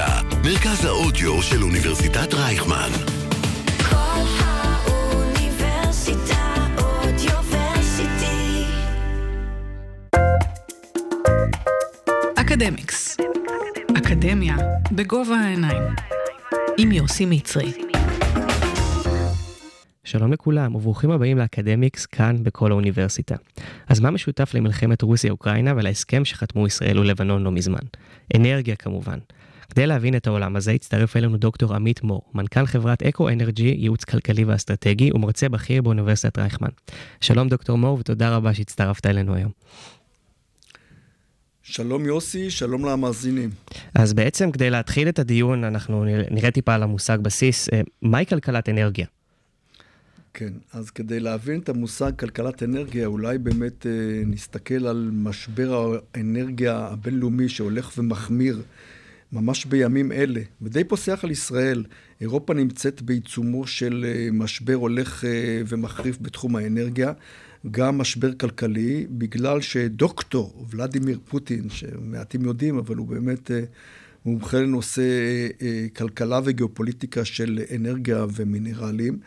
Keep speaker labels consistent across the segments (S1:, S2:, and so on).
S1: האוניברסיטה, מרכז האודיו של אוניברסיטת רייכמן.
S2: כל האוניברסיטה אודיוורסיטי.
S3: אקדמיקס. אקדמיה בגובה העיניים. עם יוסי מצרי.
S4: שלום לכולם וברוכים הבאים לאקדמיקס כאן בכל האוניברסיטה. אז מה משותף למלחמת רוסיה-אוקראינה ולהסכם שחתמו ישראל ולבנון לא מזמן? אנרגיה כמובן. כדי להבין את העולם הזה הצטרף אלינו דוקטור עמית מור, מנכ"ל חברת אקו אנרג'י, ייעוץ כלכלי ואסטרטגי ומרצה בכיר באוניברסיטת רייכמן. שלום דוקטור מור ותודה רבה שהצטרפת אלינו היום.
S5: שלום יוסי, שלום למאזינים.
S4: אז בעצם כדי להתחיל את הדיון אנחנו נראה טיפה על המושג בסיס, אה, מהי כלכלת אנרגיה?
S5: כן, אז כדי להבין את המושג כלכלת אנרגיה, אולי באמת אה, נסתכל על משבר האנרגיה הבינלאומי שהולך ומחמיר ממש בימים אלה, ודי פוסח על ישראל. אירופה נמצאת בעיצומו של אה, משבר הולך אה, ומחריף בתחום האנרגיה, גם משבר כלכלי, בגלל שדוקטור ולדימיר פוטין, שמעטים יודעים, אבל הוא באמת אה, מומחה לנושא כלכלה וגיאופוליטיקה של אנרגיה ומינרלים,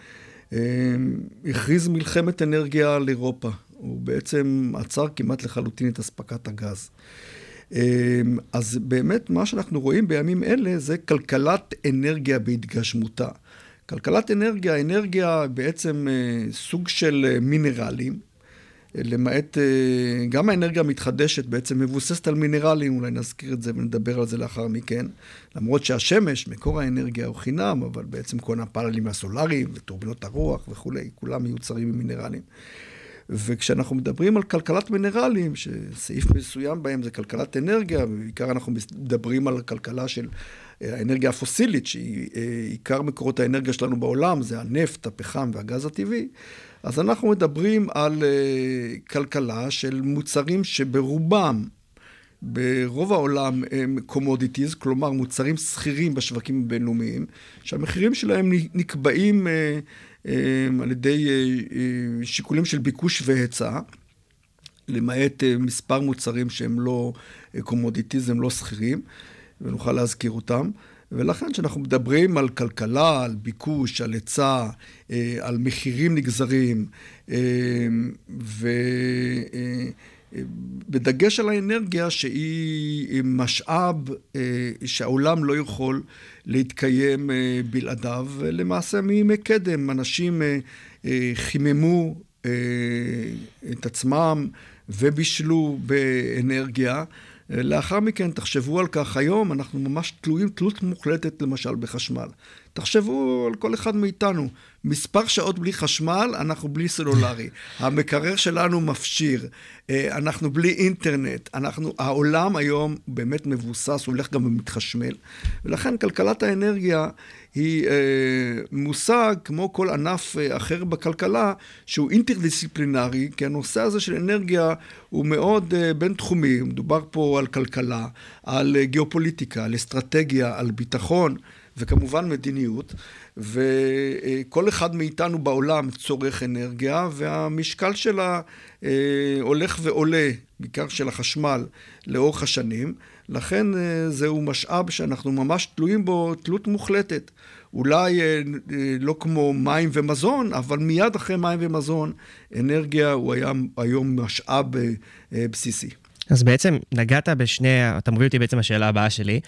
S5: הכריז מלחמת אנרגיה על אירופה. הוא בעצם עצר כמעט לחלוטין את אספקת הגז. אה, אז באמת מה שאנחנו רואים בימים אלה זה כלכלת אנרגיה בהתגשמותה. כלכלת אנרגיה, אנרגיה בעצם אה, סוג של אה, מינרלים, למעט, אה, גם האנרגיה המתחדשת בעצם מבוססת על מינרלים, אולי נזכיר את זה ונדבר על זה לאחר מכן. למרות שהשמש, מקור האנרגיה הוא חינם, אבל בעצם כל הפאנלים הסולאריים וטורבינות הרוח וכולי, כולם מיוצרים ממינרלים. וכשאנחנו מדברים על כלכלת מינרלים, שסעיף מסוים בהם זה כלכלת אנרגיה, ובעיקר אנחנו מדברים על כלכלה של אה, האנרגיה הפוסילית, שהיא אה, עיקר מקורות האנרגיה שלנו בעולם, זה הנפט, הפחם והגז הטבעי, אז אנחנו מדברים על אה, כלכלה של מוצרים שברובם, ברוב העולם הם commodities, כלומר מוצרים סחירים בשווקים הבינלאומיים, שהמחירים שלהם נקבעים על ידי שיקולים של ביקוש והיצע. למעט מספר מוצרים שהם לא commodities, הם לא סחירים, ונוכל להזכיר אותם. ולכן כשאנחנו מדברים על כלכלה, על ביקוש, על היצע, על מחירים נגזרים, ובדגש על האנרגיה שהיא משאב שהעולם לא יכול להתקיים בלעדיו, למעשה מימי קדם אנשים חיממו את עצמם ובישלו באנרגיה. לאחר מכן, תחשבו על כך, היום אנחנו ממש תלויים תלות מוחלטת למשל בחשמל. תחשבו על כל אחד מאיתנו, מספר שעות בלי חשמל, אנחנו בלי סלולרי. המקרר שלנו מפשיר, אנחנו בלי אינטרנט, אנחנו, העולם היום באמת מבוסס, הולך גם ומתחשמל. ולכן כלכלת האנרגיה היא אה, מושג, כמו כל ענף אה, אחר בכלכלה, שהוא אינטרדיסציפלינרי, כי הנושא הזה של אנרגיה הוא מאוד אה, בינתחומי. מדובר פה על כלכלה, על אה, גיאופוליטיקה, על אסטרטגיה, על ביטחון. וכמובן מדיניות, וכל אחד מאיתנו בעולם צורך אנרגיה, והמשקל שלה אה, הולך ועולה, בעיקר של החשמל, לאורך השנים. לכן אה, זהו משאב שאנחנו ממש תלויים בו תלות מוחלטת. אולי אה, לא כמו מים ומזון, אבל מיד אחרי מים ומזון, אנרגיה הוא היה היום משאב בסיסי.
S4: אז בעצם נגעת בשני, אתה מוביל אותי בעצם לשאלה הבאה שלי,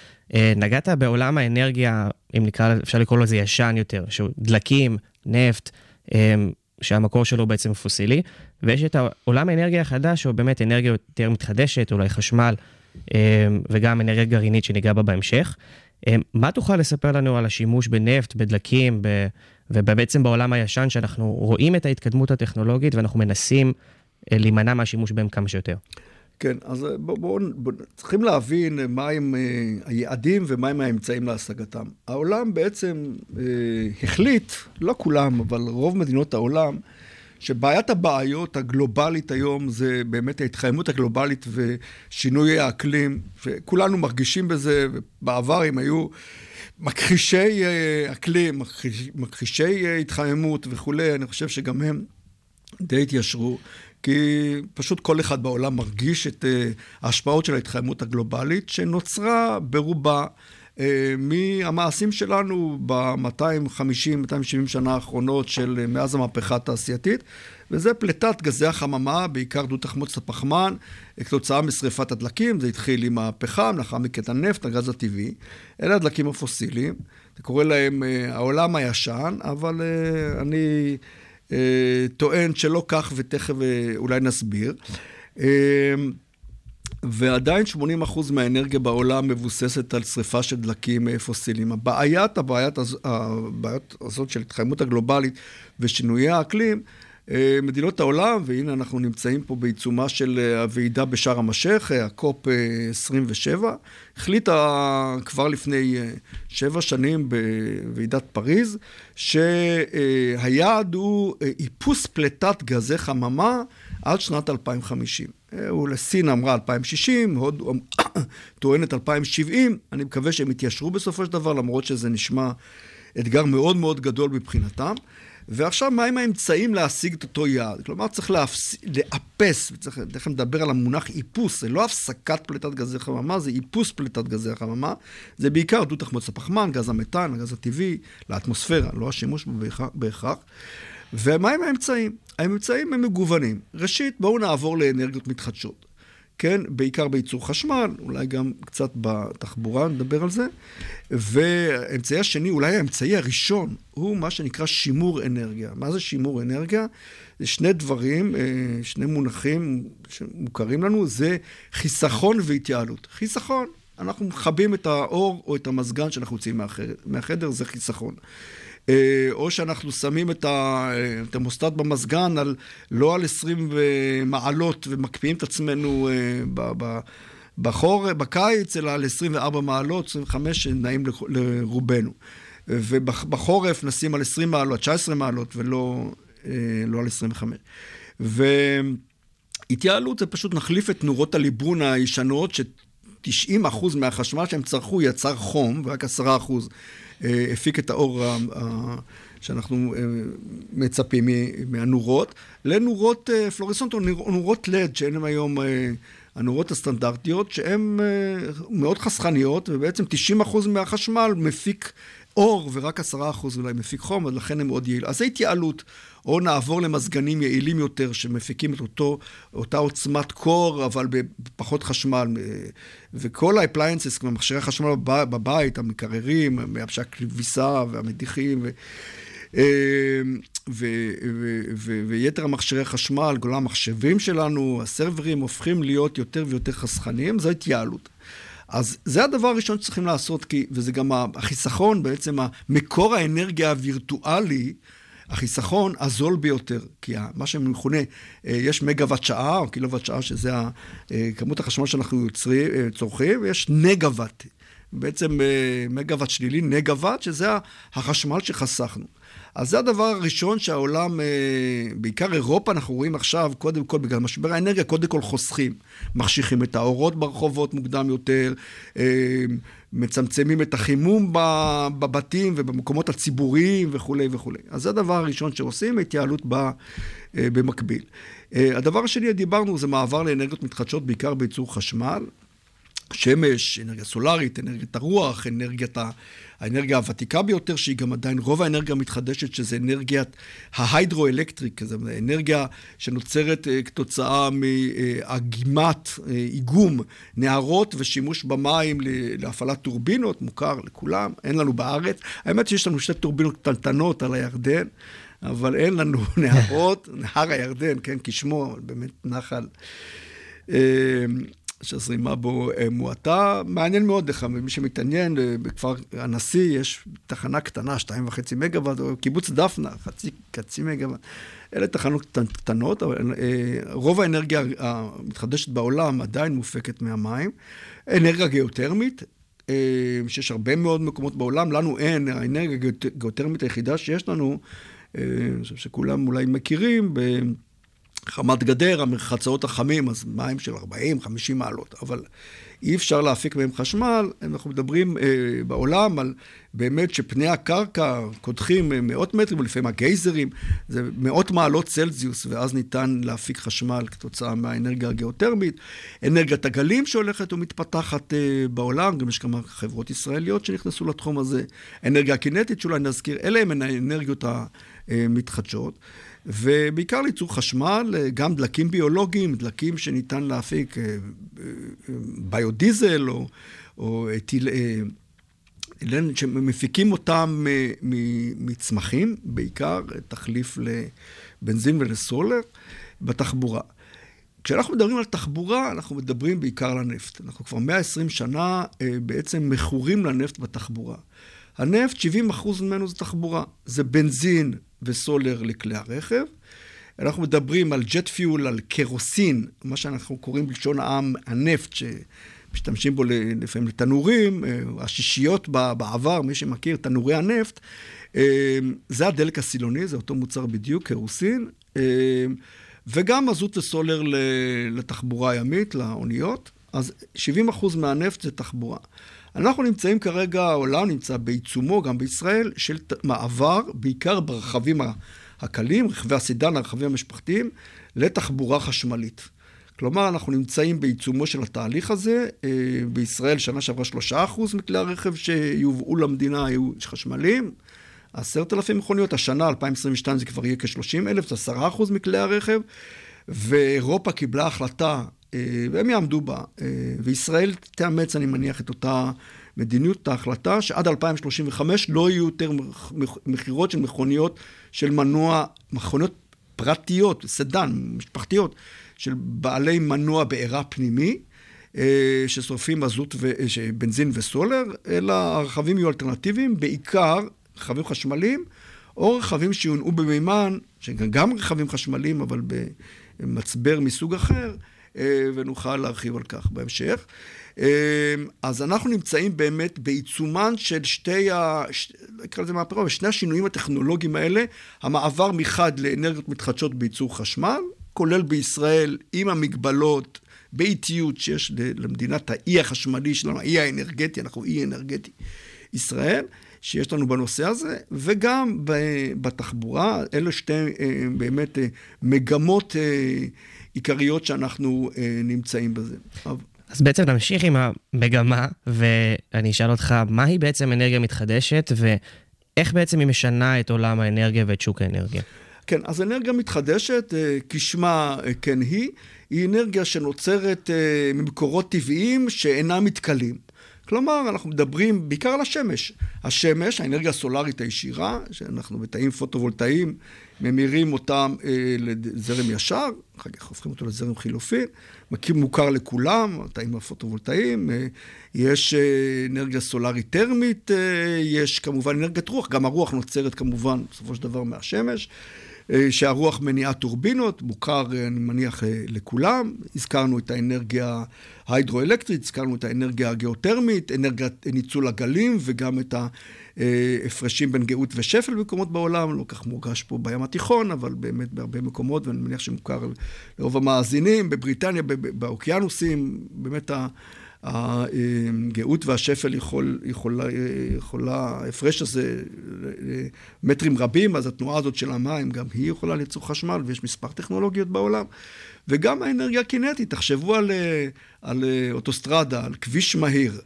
S4: נגעת בעולם האנרגיה, אם נקרא, אפשר לקרוא לזה ישן יותר, שהוא דלקים, נפט, שהמקור שלו בעצם פוסילי, ויש את עולם האנרגיה החדש, שהוא באמת אנרגיה יותר מתחדשת, אולי חשמל, וגם אנרגיה גרעינית שניגע בה בהמשך. מה תוכל לספר לנו על השימוש בנפט, בדלקים. ובעצם בעולם הישן, שאנחנו רואים את ההתקדמות הטכנולוגית ואנחנו מנסים להימנע מהשימוש בהם כמה שיותר?
S5: כן, אז בואו, בוא, בוא, צריכים להבין מהם היעדים ומהם האמצעים להשגתם. העולם בעצם אה, החליט, לא כולם, אבל רוב מדינות העולם, שבעיית הבעיות הגלובלית היום זה באמת ההתחממות הגלובלית ושינוי האקלים, וכולנו מרגישים בזה, ובעבר הם היו מכחישי אקלים, מכחישי התחממות וכולי, אני חושב שגם הם די התיישרו. כי פשוט כל אחד בעולם מרגיש את ההשפעות של ההתחממות הגלובלית, שנוצרה ברובה אה, מהמעשים שלנו ב-250-270 שנה האחרונות של אה, מאז המהפכה התעשייתית, וזה פליטת גזי החממה, בעיקר דו תחמוצת הפחמן, כתוצאה משרפת הדלקים, זה התחיל עם הפחם, לאחר מכן הנפט, הגז הטבעי. אלה הדלקים הפוסיליים, זה קורא להם אה, העולם הישן, אבל אה, אני אה, טוען שלא כך, ותכף אה, אולי נסביר. אה, ועדיין 80% מהאנרגיה בעולם מבוססת על שריפה של דלקים אה, פוסיליים. הבעיית, הבעיית, הבעיות הזאת של התחממות הגלובלית ושינויי האקלים, אה, מדינות העולם, והנה אנחנו נמצאים פה בעיצומה של אה, הוועידה בשארם א-שייח, אה, הקופ אה, 27, החליטה כבר לפני אה, שבע שנים בוועידת פריז, שהיעד הוא אה, איפוס פליטת גזי חממה עד שנת 2050. אה, הוא לסין אמרה 2060, הודו טוענת 2070, אני מקווה שהם יתיישרו בסופו של דבר, למרות שזה נשמע אתגר מאוד מאוד גדול מבחינתם. ועכשיו, מהם האמצעים להשיג את אותו יעד? כלומר, צריך להפס... לאפס, וצריך תכף נדבר על המונח איפוס, זה לא הפסקת פליטת גזי חממה, זה איפוס פליטת גזי החממה. זה בעיקר דו תחמוץ הפחמן, גז המתאן, הגז הטבעי, לאטמוספירה, לא השימוש בהכרח- בהכרח. ומהם האמצעים? האמצעים הם מגוונים. ראשית, בואו נעבור לאנרגיות מתחדשות. כן, בעיקר בייצור חשמל, אולי גם קצת בתחבורה, נדבר על זה. והאמצעי השני, אולי האמצעי הראשון, הוא מה שנקרא שימור אנרגיה. מה זה שימור אנרגיה? זה שני דברים, אה, שני מונחים שמוכרים לנו, זה חיסכון והתייעלות. חיסכון, אנחנו מכבים את האור או את המזגן שאנחנו יוצאים מהחדר, מהחדר זה חיסכון. אה, או שאנחנו שמים את ה- אה, במזגן על, לא על 20 מעלות ומקפיאים את עצמנו אה, ב- בחור, בקיץ, אלא על 24 מעלות, 25, שנעים לרובנו. ובחורף נשים על 20 מעלות, 19 מעלות, ולא לא על 25. והתייעלות זה פשוט נחליף את נורות הליבון הישנות, ש-90% מהחשמל שהם צרכו יצר חום, ורק 10% אה, הפיק את האור שאנחנו אה, מצפים מהנורות, לנורות אה, פלורסנט או נור- נורות לד, שהן היום אה, הנורות הסטנדרטיות, שהן אה, מאוד חסכניות, ובעצם 90% מהחשמל מפיק אור, ורק 10% אולי מפיק חום, אז לכן הם מאוד יעילים. אז זה התייעלות. או נעבור למזגנים יעילים יותר, שמפיקים את אותו, אותה עוצמת קור, אבל בפחות חשמל. וכל ה-appliances, כמו מכשירי החשמל בב- בבית, המקררים, הכביסה והמדיחים, ו... ו- ו- ו- ו- ויתר המכשירי חשמל, כל המחשבים שלנו, הסרברים, הופכים להיות יותר ויותר חסכניים, זו התייעלות. אז זה הדבר הראשון שצריכים לעשות, כי, וזה גם החיסכון, בעצם מקור האנרגיה הווירטואלי, החיסכון הזול ביותר, כי מה שמכונה, אה, יש מגוואט שעה, או קילוואט שעה, שזה אה, כמות החשמל שאנחנו יוצרים, אה, צורכים, ויש נגוואט. בעצם מגוואט שלילי, נגוואט, שזה החשמל שחסכנו. אז זה הדבר הראשון שהעולם, אה, בעיקר אירופה, אנחנו רואים עכשיו, קודם כל, בגלל משבר האנרגיה, קודם כל חוסכים. מחשיכים את האורות ברחובות מוקדם יותר, אה, מצמצמים את החימום בבתים ובמקומות הציבוריים וכולי וכולי. אז זה הדבר הראשון שעושים, התייעלות אה, במקביל. הדבר השני, דיברנו, זה מעבר לאנרגיות מתחדשות, בעיקר בייצור חשמל. שמש, אנרגיה סולארית, אנרגיית הרוח, אנרגיית ה... האנרגיה הוותיקה ביותר, שהיא גם עדיין רוב האנרגיה המתחדשת, שזה אנרגיית ההיידרואלקטריק, זו אנרגיה שנוצרת אה, כתוצאה מאגימת, אה, איגום נהרות ושימוש במים להפעלת טורבינות, מוכר לכולם, אין לנו בארץ. האמת שיש לנו שתי טורבינות קטנטנות על הירדן. אבל אין לנו נהרות, נהר הירדן, כן, כשמו, באמת נחל. שהזרימה בו אה, מועטה. מעניין מאוד לך, מי שמתעניין, אה, בכפר הנשיא יש תחנה קטנה, שתיים וחצי מגוואט, או קיבוץ דפנה, חצי, חצי מגוואט. אלה תחנות קטנ- קטנות, אבל אה, רוב האנרגיה המתחדשת בעולם עדיין מופקת מהמים. אנרגיה גיאותרמית, שיש הרבה מאוד מקומות בעולם, לנו אין, האנרגיה הגיאותרמית היחידה שיש לנו, אני חושב שכולם אולי מכירים. חמת גדר, המרחצאות החמים, אז מים של 40-50 מעלות, אבל אי אפשר להפיק מהם חשמל. אנחנו מדברים אה, בעולם על באמת שפני הקרקע קודחים אה, מאות מטרים, ולפעמים הגייזרים, זה מאות מעלות צלזיוס, ואז ניתן להפיק חשמל כתוצאה מהאנרגיה הגיאותרמית. אנרגיית הגלים שהולכת ומתפתחת אה, בעולם, גם יש כמה חברות ישראליות שנכנסו לתחום הזה. אנרגיה הקינטית, שאולי נזכיר, אלה הן האנרגיות המתחדשות. ובעיקר לייצור חשמל, אה, גם דלקים ביולוגיים, דלקים שניתן להפיק, אה, אה, ביודיזל או, או טיל, שמפיקים אותם מצמחים, בעיקר תחליף לבנזין ולסולר, בתחבורה. כשאנחנו מדברים על תחבורה, אנחנו מדברים בעיקר על הנפט. אנחנו כבר 120 שנה בעצם מכורים לנפט בתחבורה. הנפט, 70% ממנו זה תחבורה. זה בנזין וסולר לכלי הרכב. אנחנו מדברים על ג'ט פיול, על קרוסין, מה שאנחנו קוראים בלשון העם הנפט, שמשתמשים בו לפעמים לתנורים, אה, השישיות בעבר, מי שמכיר, תנורי הנפט. אה, זה הדלק הסילוני, זה אותו מוצר בדיוק, קרוסין. אה, וגם מזוט וסולר לתחבורה הימית, לאוניות. אז 70% מהנפט זה תחבורה. אנחנו נמצאים כרגע, העולם נמצא בעיצומו, גם בישראל, של מעבר, בעיקר ברכבים הקלים, רכבי הסידן, הרכבים המשפחתיים, לתחבורה חשמלית. כלומר, אנחנו נמצאים בעיצומו של התהליך הזה. אה, בישראל שנה שעברה שלושה אחוז מכלי הרכב שיובאו למדינה היו חשמליים. עשרת אלפים מכוניות, השנה, 2022, זה כבר יהיה כ-30 אלף, זה עשרה אחוז מכלי הרכב. ואירופה קיבלה החלטה והם יעמדו בה. אה, וישראל תאמץ, אני מניח, את אותה מדיניות, את ההחלטה, שעד 2035 לא יהיו יותר מכירות של מכוניות של מנוע, מכוניות פרטיות, סדן, משפחתיות, של בעלי מנוע בעירה פנימי. אה, ששורפים מזוט, ו... בנזין וסולר, אלא הרכבים יהיו אלטרנטיביים, בעיקר רכבים חשמליים, או רכבים שיונעו במימן, שגם רכבים חשמליים, אבל במצבר מסוג אחר, אה, ונוכל להרחיב על כך בהמשך. אה, אז אנחנו נמצאים באמת בעיצומן של שתי, ה... נקרא לזה מהפכה, שני השינויים הטכנולוגיים האלה, המעבר מחד לאנרגיות מתחדשות בייצור חשמל, כולל בישראל עם המגבלות באיטיות שיש למדינת האי החשמלי שלנו, האי האנרגטי, אנחנו אי אנרגטי ישראל, שיש לנו בנושא הזה, וגם בתחבורה, אלה שתי אה, באמת מגמות עיקריות שאנחנו אה, נמצאים בזה.
S4: אז בעצם נמשיך עם המגמה, ואני אשאל אותך, מהי בעצם אנרגיה מתחדשת, ואיך בעצם היא משנה את עולם האנרגיה ואת שוק האנרגיה?
S5: כן, אז אנרגיה מתחדשת, אה, כשמה אה, כן היא, היא אנרגיה שנוצרת ממקורות טבעיים שאינם מתכלים. כלומר, אנחנו מדברים בעיקר על השמש. השמש, האנרגיה הסולארית הישירה, שאנחנו בתאים פוטו-וולטאיים ממירים אותם אה, לזרם ישר, אחר כך הופכים אותו לזרם חילופי, מכיר מוכר לכולם, התאים הפוטו-וולטאיים, אה, יש אה, אנרגיה סולארית טרמית, אה, יש כמובן אנרגיית רוח, גם הרוח נוצרת כמובן בסופו של דבר מהשמש. אה, שהרוח מניעה טורבינות, מוכר, אה, אני מניח, אה, לכולם. הזכרנו את האנרגיה ההידרואלקטרית, הזכרנו את האנרגיה הגיאותרמית, אנרגיית ניצול הגלים וגם את ההפרשים בין גאות ושפל במקומות בעולם, לא כך מורגש פה בים התיכון, אבל באמת בהרבה מקומות, ואני מניח שמוכר לרוב המאזינים, בבריטניה, באוקיינוסים, באמת ה... הגאות והשפל יכול, יכולה, יכולה, ההפרש הזה מטרים רבים, אז התנועה הזאת של המים, גם היא יכולה ליצור חשמל, ויש מספר טכנולוגיות בעולם. וגם האנרגיה הקינטית, תחשבו על, על אוטוסטרדה, על כביש מהיר.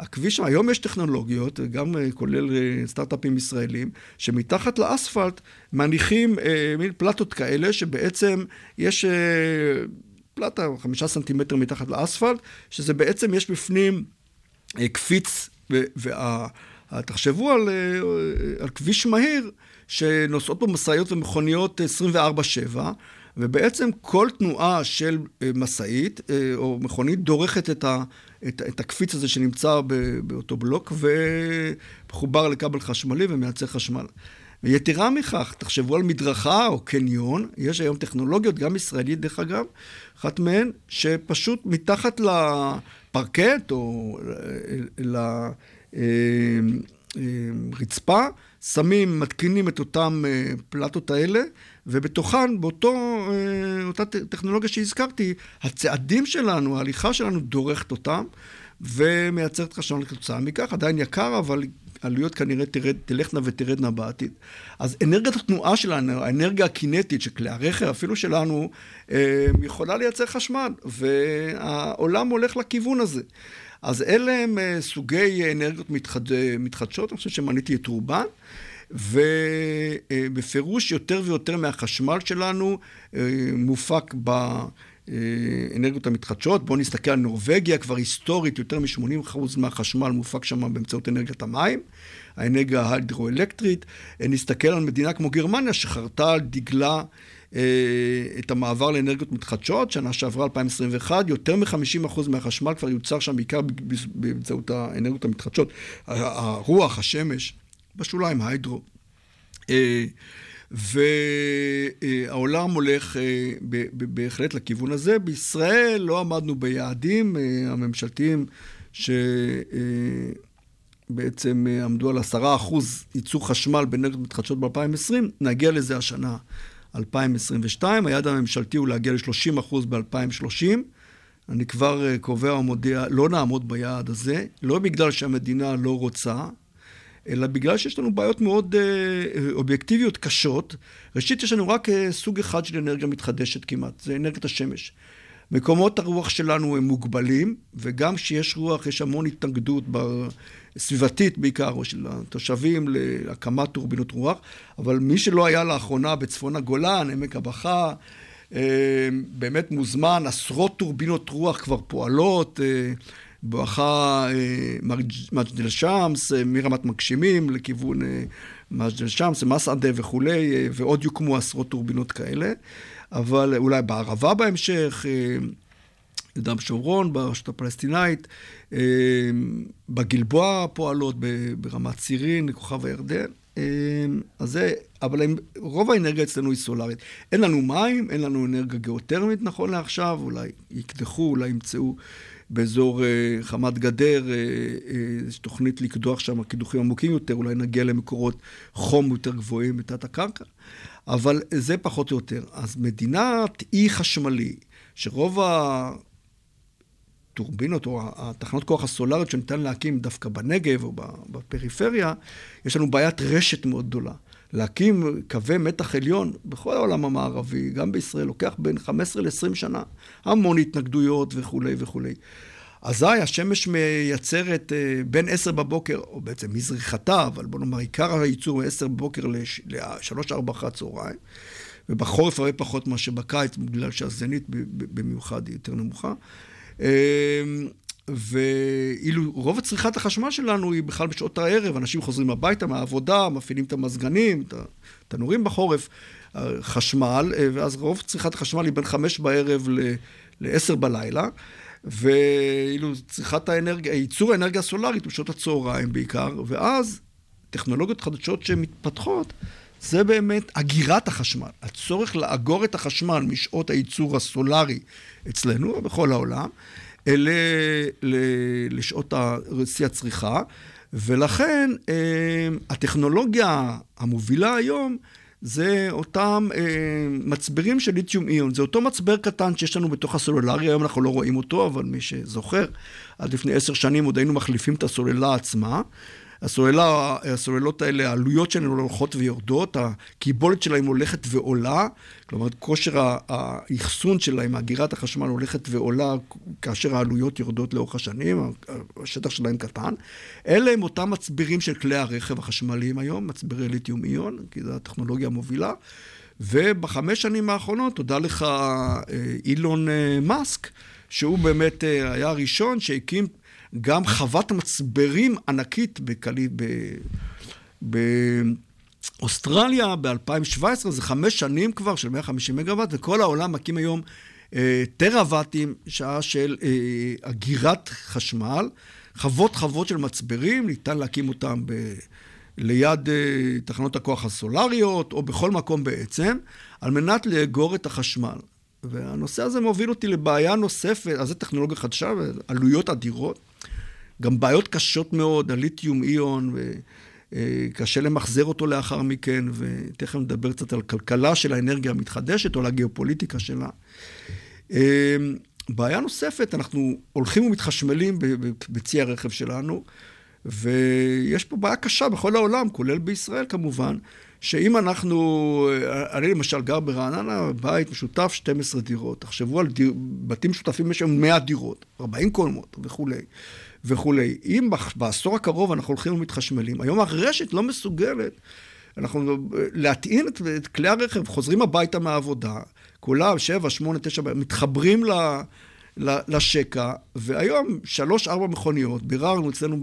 S5: הכביש, היום יש טכנולוגיות, גם כולל סטארט-אפים ישראלים, שמתחת לאספלט מניחים אה, מין פלטות כאלה, שבעצם יש... אה, פלטה, חמישה סנטימטר מתחת לאספלט, שזה בעצם, יש בפנים אה, קפיץ, ותחשבו על, אה, על כביש מהיר, שנוסעות בו משאיות ומכוניות 24-7, ובעצם כל תנועה של אה, משאית או מכונית דורכת את, ה, את, את הקפיץ הזה שנמצא באותו בלוק ומחובר לכבל חשמלי ומייצר חשמל. ויתרה מכך, תחשבו על מדרכה או קניון, יש היום טכנולוגיות, גם ישראלית דרך אגב, אחת מהן, שפשוט מתחת לפרקט או לרצפה, שמים, מתקינים את אותם אה, פלטות האלה, ובתוכן, באותו, אה, אותה ט- טכנולוגיה שהזכרתי, הצעדים שלנו, ההליכה שלנו דורכת אותם, ומייצרת חשמל כתוצאה מכך, עדיין יקר, אבל העלויות כנראה תרד, תלכנה ותרדנה בעתיד. אז אנרגיית התנועה שלנו, האנרגיה הקינטית של כלי הרכב, אפילו שלנו, אה, יכולה לייצר חשמל, והעולם הולך לכיוון הזה. אז אלה הם אה, סוגי אנרגיות מתחד... אה, מתחדשות, אני חושב שמניתי את רובן. ובפירוש יותר ויותר מהחשמל שלנו אה, מופק באנרגיות המתחדשות. בואו נסתכל על נורבגיה, כבר היסטורית יותר מ-80% מהחשמל מופק שם באמצעות אנרגיית המים, האנרגיה ההידרואלקטרית. אה, נסתכל על מדינה כמו גרמניה, שחרתה על דגלה אה, את המעבר לאנרגיות מתחדשות, שנה שעברה 2021, יותר מ-50% מהחשמל כבר יוצר שם בעיקר באמצעות האנרגיות המתחדשות. הרוח, השמש. בשוליים, היידרו. אה, והעולם הולך אה, בהחלט לכיוון הזה. בישראל לא עמדנו ביעדים אה, הממשלתיים שבעצם עמדו על עשרה אחוז ייצור חשמל באנרגיות מתחדשות ב-2020, נגיע לזה השנה 2022. היעד הממשלתי הוא להגיע ל-30 אחוז ב-2030. אני כבר קובע ומודיע, לא נעמוד ביעד הזה, לא בגלל שהמדינה לא רוצה, אלא בגלל שיש לנו בעיות מאוד אה, אובייקטיביות קשות. ראשית, יש לנו רק אה, סוג אחד של אנרגיה מתחדשת כמעט, זה אנרגיית השמש. מקומות הרוח שלנו הם מוגבלים, וגם כשיש רוח יש המון התנגדות סביבתית בעיקר, או של התושבים להקמת טורבינות רוח, אבל מי שלא היה לאחרונה בצפון הגולן, עמק הבכה, אה, באמת מוזמן, עשרות טורבינות רוח כבר פועלות. אה, בואכה אה, מג'דל שמס, אה, מרמת מגשימים לכיוון אה, מג'דל שמס, מסעדה וכולי, ועוד יוקמו עשרות טורבינות כאלה, אבל אולי בערבה בהמשך, יהודה ושומרון, ברשות הפלסטינאית, בגלבוע פועלות, ברמת צירין, כוכב הירדן. אז זה, אבל הם, רוב האנרגיה אצלנו היא סולארית. אין לנו מים, אין לנו אנרגיה גיאותרמית נכון לעכשיו, אולי יקדחו, אולי ימצאו באזור אה, חמת גדר, אה, אה, יש תוכנית לקדוח שם קידוחים עמוקים יותר, אולי נגיע למקורות חום יותר גבוהים בתת הקרקע, אבל זה פחות או יותר. אז מדינת אי חשמלי, שרוב הטורבינות או התחנות כוח הסולריות שניתן להקים דווקא בנגב או בפריפריה, יש לנו בעיית רשת מאוד גדולה. להקים קווי מתח עליון בכל העולם המערבי, גם בישראל, לוקח בין 15 ל-20 שנה. המון התנגדויות וכולי וכולי. אזי השמש מייצרת אה, בין 10 בבוקר, או בעצם מזריחתה, אבל בוא נאמר, עיקר הייצור מ-10 בבוקר ל-3-4 אחר הצהריים, ובחורף הרבה פחות מאשר בקיץ, בגלל שהזנית במיוחד היא יותר נמוכה. אה, ואילו רוב צריכת החשמל שלנו היא בכלל בשעות הערב, אנשים חוזרים הביתה מהעבודה, מפעילים את המזגנים, את התנורים בחורף, חשמל, ואז רוב צריכת החשמל היא בין חמש בערב לעשר בלילה, ואילו צריכת האנרגיה, ייצור האנרגיה הסולארית בשעות הצהריים בעיקר, ואז טכנולוגיות חדשות שמתפתחות, זה באמת אגירת החשמל, הצורך לאגור את החשמל משעות הייצור הסולארי אצלנו ובכל העולם. אלה לשעות שיא הצריכה, ולכן אה, הטכנולוגיה המובילה היום זה אותם אה, מצברים של ליתיום איון. זה אותו מצבר קטן שיש לנו בתוך הסולולרי, היום אנחנו לא רואים אותו, אבל מי שזוכר, עד לפני עשר שנים עוד היינו מחליפים את הסוללה עצמה. הסוללה, הסוללות האלה, העלויות שלהן הולכות ויורדות, הקיבולת שלהן הולכת ועולה, כלומר כושר האחסון שלהן, אגירת החשמל הולכת ועולה כאשר העלויות יורדות לאורך השנים, השטח שלהן קטן. אלה הם אותם מצברים של כלי הרכב החשמליים היום, מצברי ליתיום איון, כי זו הטכנולוגיה המובילה. ובחמש שנים האחרונות, תודה לך אה, אילון אה, מאסק, שהוא באמת אה, היה הראשון שהקים גם חוות מצברים ענקית בקלי... ב... באוסטרליה ב-2017, זה חמש שנים כבר של 150 מגוואט, וכל העולם מקים היום אה, טראוואטים, שעה של אה, אגירת חשמל. חוות חוות של מצברים, ניתן להקים אותם ב... ליד אה, תחנות הכוח הסולריות, או בכל מקום בעצם, על מנת לאגור את החשמל. והנושא הזה מוביל אותי לבעיה נוספת, אז זו טכנולוגיה חדשה, עלויות אדירות. גם בעיות קשות מאוד, הליתיום איון, אה, קשה למחזר אותו לאחר מכן, ותכף נדבר קצת על כלכלה של האנרגיה המתחדשת או על הגיאופוליטיקה שלה. אה, בעיה נוספת, אנחנו הולכים ומתחשמלים בצי הרכב שלנו, ויש פה בעיה קשה בכל העולם, כולל בישראל כמובן, שאם אנחנו, אה, אני למשל גר ברעננה, בית משותף 12 דירות. תחשבו על דיר, בתים משותפים יש שם 100 דירות, 40 קומות וכולי. וכולי. אם בעשור הקרוב אנחנו הולכים ומתחשמלים, היום הרשת לא מסוגלת, אנחנו להטעין את, את כלי הרכב, חוזרים הביתה מהעבודה, כולם, שבע, שמונה, תשע, מתחברים ל, ל, לשקע, והיום שלוש, ארבע מכוניות, ביררנו אצלנו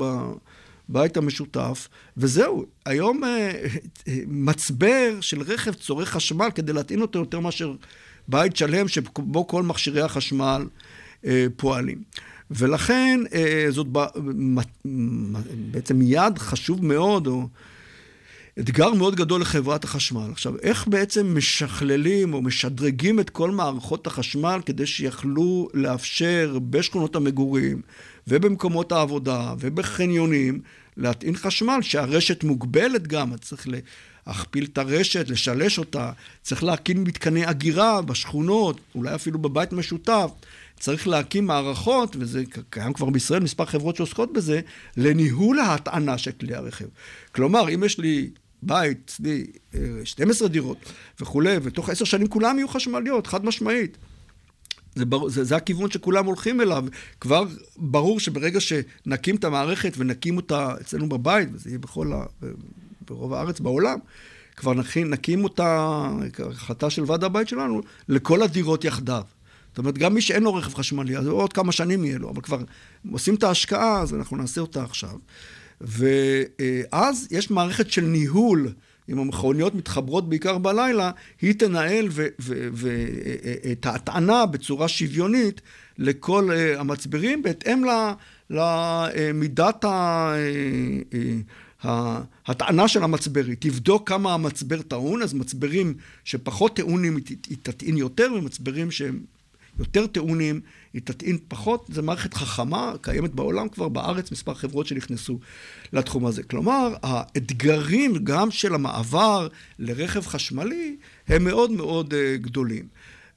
S5: בבית המשותף, וזהו. היום אה, מצבר של רכב צורך חשמל כדי להטעין אותו יותר מאשר בית שלם שבו כל מכשירי החשמל אה, פועלים. ולכן אה, זאת ב- בעצם יעד חשוב מאוד, או אתגר מאוד גדול לחברת החשמל. עכשיו, איך בעצם משכללים או משדרגים את כל מערכות החשמל כדי שיכלו לאפשר בשכונות המגורים ובמקומות העבודה ובחניונים להטעין חשמל, שהרשת מוגבלת גם, אז צריך להכפיל את הרשת, לשלש אותה, צריך להקים מתקני אגירה בשכונות, אולי אפילו בבית משותף. צריך להקים מערכות, וזה קיים כבר בישראל, מספר חברות שעוסקות בזה, לניהול ההטענה של כלי הרכב. כלומר, אם יש לי בית, אה, 12 דירות וכולי, ותוך עשר שנים כולם יהיו חשמליות, חד משמעית. זה, בר, זה, זה הכיוון שכולם הולכים אליו. כבר ברור שברגע שנקים את המערכת ונקים אותה אצלנו בבית, וזה יהיה בכל ה... ברוב הארץ, בעולם, כבר נכין, נקים אותה, החלטה של ועד הבית שלנו, לכל הדירות יחדיו. זאת אומרת, גם מי שאין לו רכב חשמלי, אז עוד כמה שנים יהיה לו, אבל כבר עושים את ההשקעה, אז אנחנו נעשה אותה עכשיו. ואז יש מערכת של ניהול, אם המכוניות מתחברות בעיקר בלילה, היא תנהל את ההטענה בצורה שוויונית לכל אה, המצברים, בהתאם למידת ה... אה, ההטענה של המצבר, היא תבדוק כמה המצבר טעון, אז מצברים שפחות טעונים היא תטעין יותר, ומצברים שהם יותר טעונים, היא תטעין פחות. זו מערכת חכמה, קיימת בעולם כבר, בארץ מספר חברות שנכנסו לתחום הזה. כלומר, האתגרים גם של המעבר לרכב חשמלי הם מאוד מאוד אה, גדולים.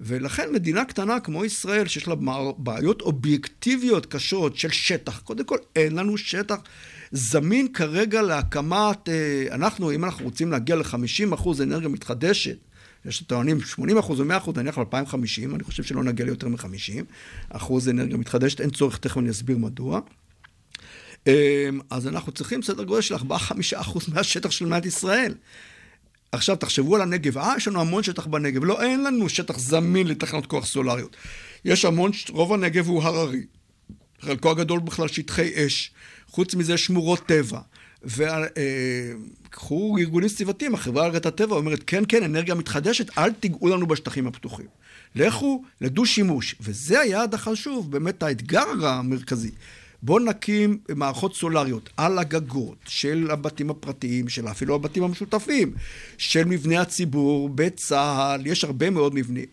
S5: ולכן מדינה קטנה כמו ישראל, שיש לה בעיות אובייקטיביות קשות של שטח, קודם כל אין לנו שטח זמין כרגע להקמת, אה, אנחנו, אם אנחנו רוצים להגיע ל-50% אנרגיה מתחדשת, יש טוענים 80 אחוז או 100 אחוז, נניח ל-2050, אני חושב שלא נגיע ליותר מ-50 אחוז אנרגיה מתחדשת, אין צורך, תכף אני אסביר מדוע. אז אנחנו צריכים סדר גודל של 4-5 אחוז מהשטח של מדינת ישראל. עכשיו, תחשבו על הנגב. אה, יש לנו המון שטח בנגב. לא, אין לנו שטח זמין לתחנות כוח סולריות. יש המון, רוב הנגב הוא הררי. חלקו הגדול בכלל שטחי אש. חוץ מזה שמורות טבע. וקחו ארגונים סביבתיים, החברה להגנת הטבע אומרת, כן, כן, אנרגיה מתחדשת, אל תיגעו לנו בשטחים הפתוחים. לכו לדו-שימוש. וזה היעד החשוב, באמת האתגר המרכזי. בואו נקים מערכות סולריות על הגגות של הבתים הפרטיים, של אפילו הבתים המשותפים, של מבני הציבור, בצה"ל, יש הרבה מאוד מבנים.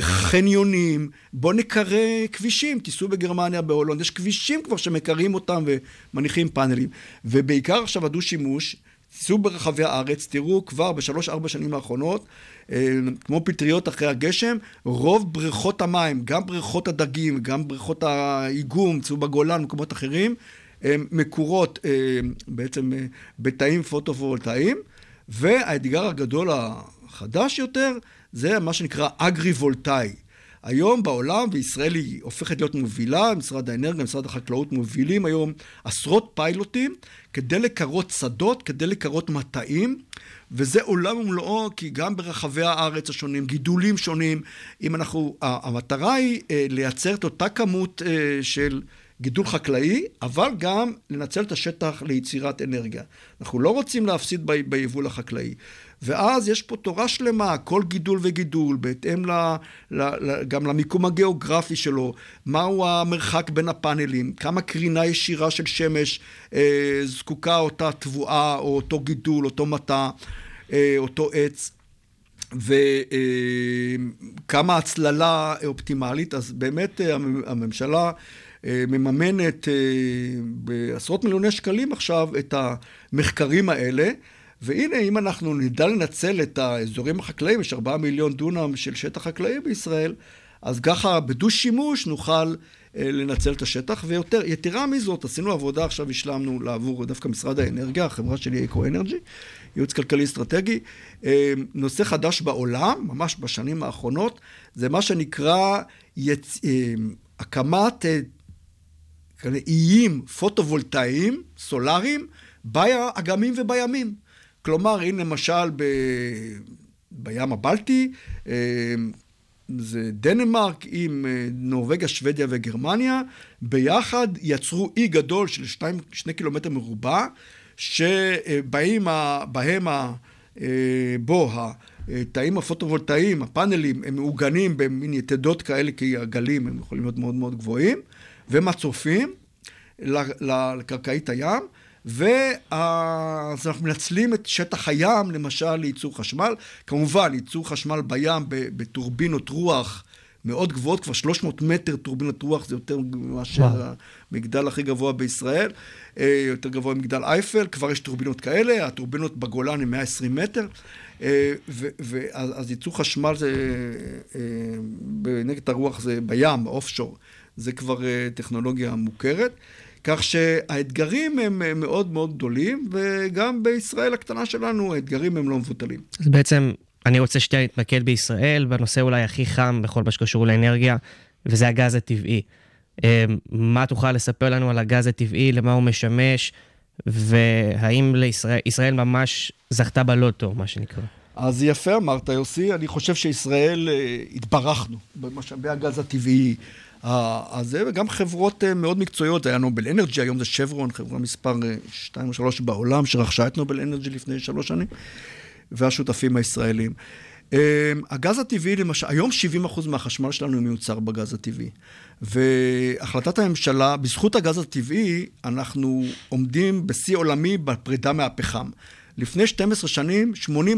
S5: חניונים, בואו נקרא כבישים, תיסעו בגרמניה, בהולנד, יש כבישים כבר שמקרים אותם ומניחים פאנלים. ובעיקר עכשיו הדו-שימוש, תיסעו ברחבי הארץ, תראו כבר בשלוש-ארבע שנים האחרונות, כמו פטריות אחרי הגשם, רוב בריכות המים, גם בריכות הדגים, גם בריכות האיגום, צאו בגולן, מקומות אחרים, הן מקורות בעצם בתאים פוטו-וולטאיים, והאתגר הגדול החדש יותר, זה מה שנקרא אגרי-וולטאי. היום בעולם, וישראל היא הופכת להיות מובילה, משרד האנרגיה, משרד החקלאות מובילים היום עשרות פיילוטים כדי לקרות שדות, כדי לקרות מטעים, וזה עולם ומלואו, כי גם ברחבי הארץ השונים, גידולים שונים, אם אנחנו, המטרה היא לייצר את אותה כמות של גידול חקלאי, אבל גם לנצל את השטח ליצירת אנרגיה. אנחנו לא רוצים להפסיד ביבול החקלאי. ואז יש פה תורה שלמה, כל גידול וגידול, בהתאם ל, ל, ל, גם למיקום הגיאוגרפי שלו, מהו המרחק בין הפאנלים, כמה קרינה ישירה של שמש אה, זקוקה אותה תבואה, או אותו גידול, אותו מטע, אה, אותו עץ. וכמה הצללה אופטימלית, אז באמת הממשלה אה, מממנת אה, בעשרות מיליוני שקלים עכשיו את המחקרים האלה. והנה, אם אנחנו נדע לנצל את האזורים החקלאיים, יש ארבעה מיליון דונם של שטח חקלאי בישראל, אז ככה בדו-שימוש נוכל אה, לנצל את השטח, ויותר, יתרה מזאת, עשינו עבודה, עכשיו השלמנו לעבור דווקא משרד האנרגיה, החברה שלי אקו-אנרג'י, ייעוץ כלכלי אסטרטגי. אה, נושא חדש בעולם, ממש בשנים האחרונות, זה מה שנקרא יצ... אה, הקמת אה, איים פוטו-וולטאיים, סולאריים, באגמים ובימים. כלומר, הנה למשל ב... בים הבלטי, אה, זה דנמרק עם אה, נורבגיה, שוודיה וגרמניה, ביחד יצרו אי גדול של שתיים, שני קילומטר מרובע, שבהם ה, ה, אה, בו התאים הפוטו-וולטאיים, הפאנלים, הם מעוגנים במין יתדות כאלה, כי הגלים הם יכולים להיות מאוד מאוד גבוהים, ומצופים לקרקעית הים. ואז אנחנו מנצלים את שטח הים, למשל, לייצור חשמל. כמובן, ייצור חשמל בים בטורבינות רוח מאוד גבוהות, כבר 300 מטר טורבינות רוח, זה יותר מאשר המגדל הכי גבוה בישראל, אה, יותר גבוה ממגדל אייפל, כבר יש טורבינות כאלה, הטורבינות בגולן הן 120 מטר. אה, ואז ייצור חשמל זה, אה, נגד הרוח זה בים, אוף שור, זה כבר טכנולוגיה מוכרת. כך שהאתגרים הם מאוד מאוד גדולים, וגם בישראל הקטנה שלנו האתגרים הם לא מבוטלים.
S4: אז בעצם אני רוצה שנייה להתמקד בישראל, בנושא אולי הכי חם בכל מה שקשור לאנרגיה, וזה הגז הטבעי. אמ, מה תוכל לספר לנו על הגז הטבעי, למה הוא משמש, והאם לישראל, ישראל ממש זכתה בלוטו, מה שנקרא?
S5: אז יפה אמרת, יוסי. אני חושב שישראל אה, התברכנו במשאבי הגז הטבעי. הזה, וגם חברות אה, מאוד מקצועיות, היה נובל אנרג'י, היום זה שברון, חברה מספר 2 או 3 בעולם, שרכשה את נובל אנרג'י לפני שלוש שנים, והשותפים הישראלים. אה, הגז הטבעי, למשל, היום 70% מהחשמל שלנו מיוצר בגז הטבעי. והחלטת הממשלה, בזכות הגז הטבעי, אנחנו עומדים בשיא עולמי בפרידה מהפחם. לפני 12 שנים,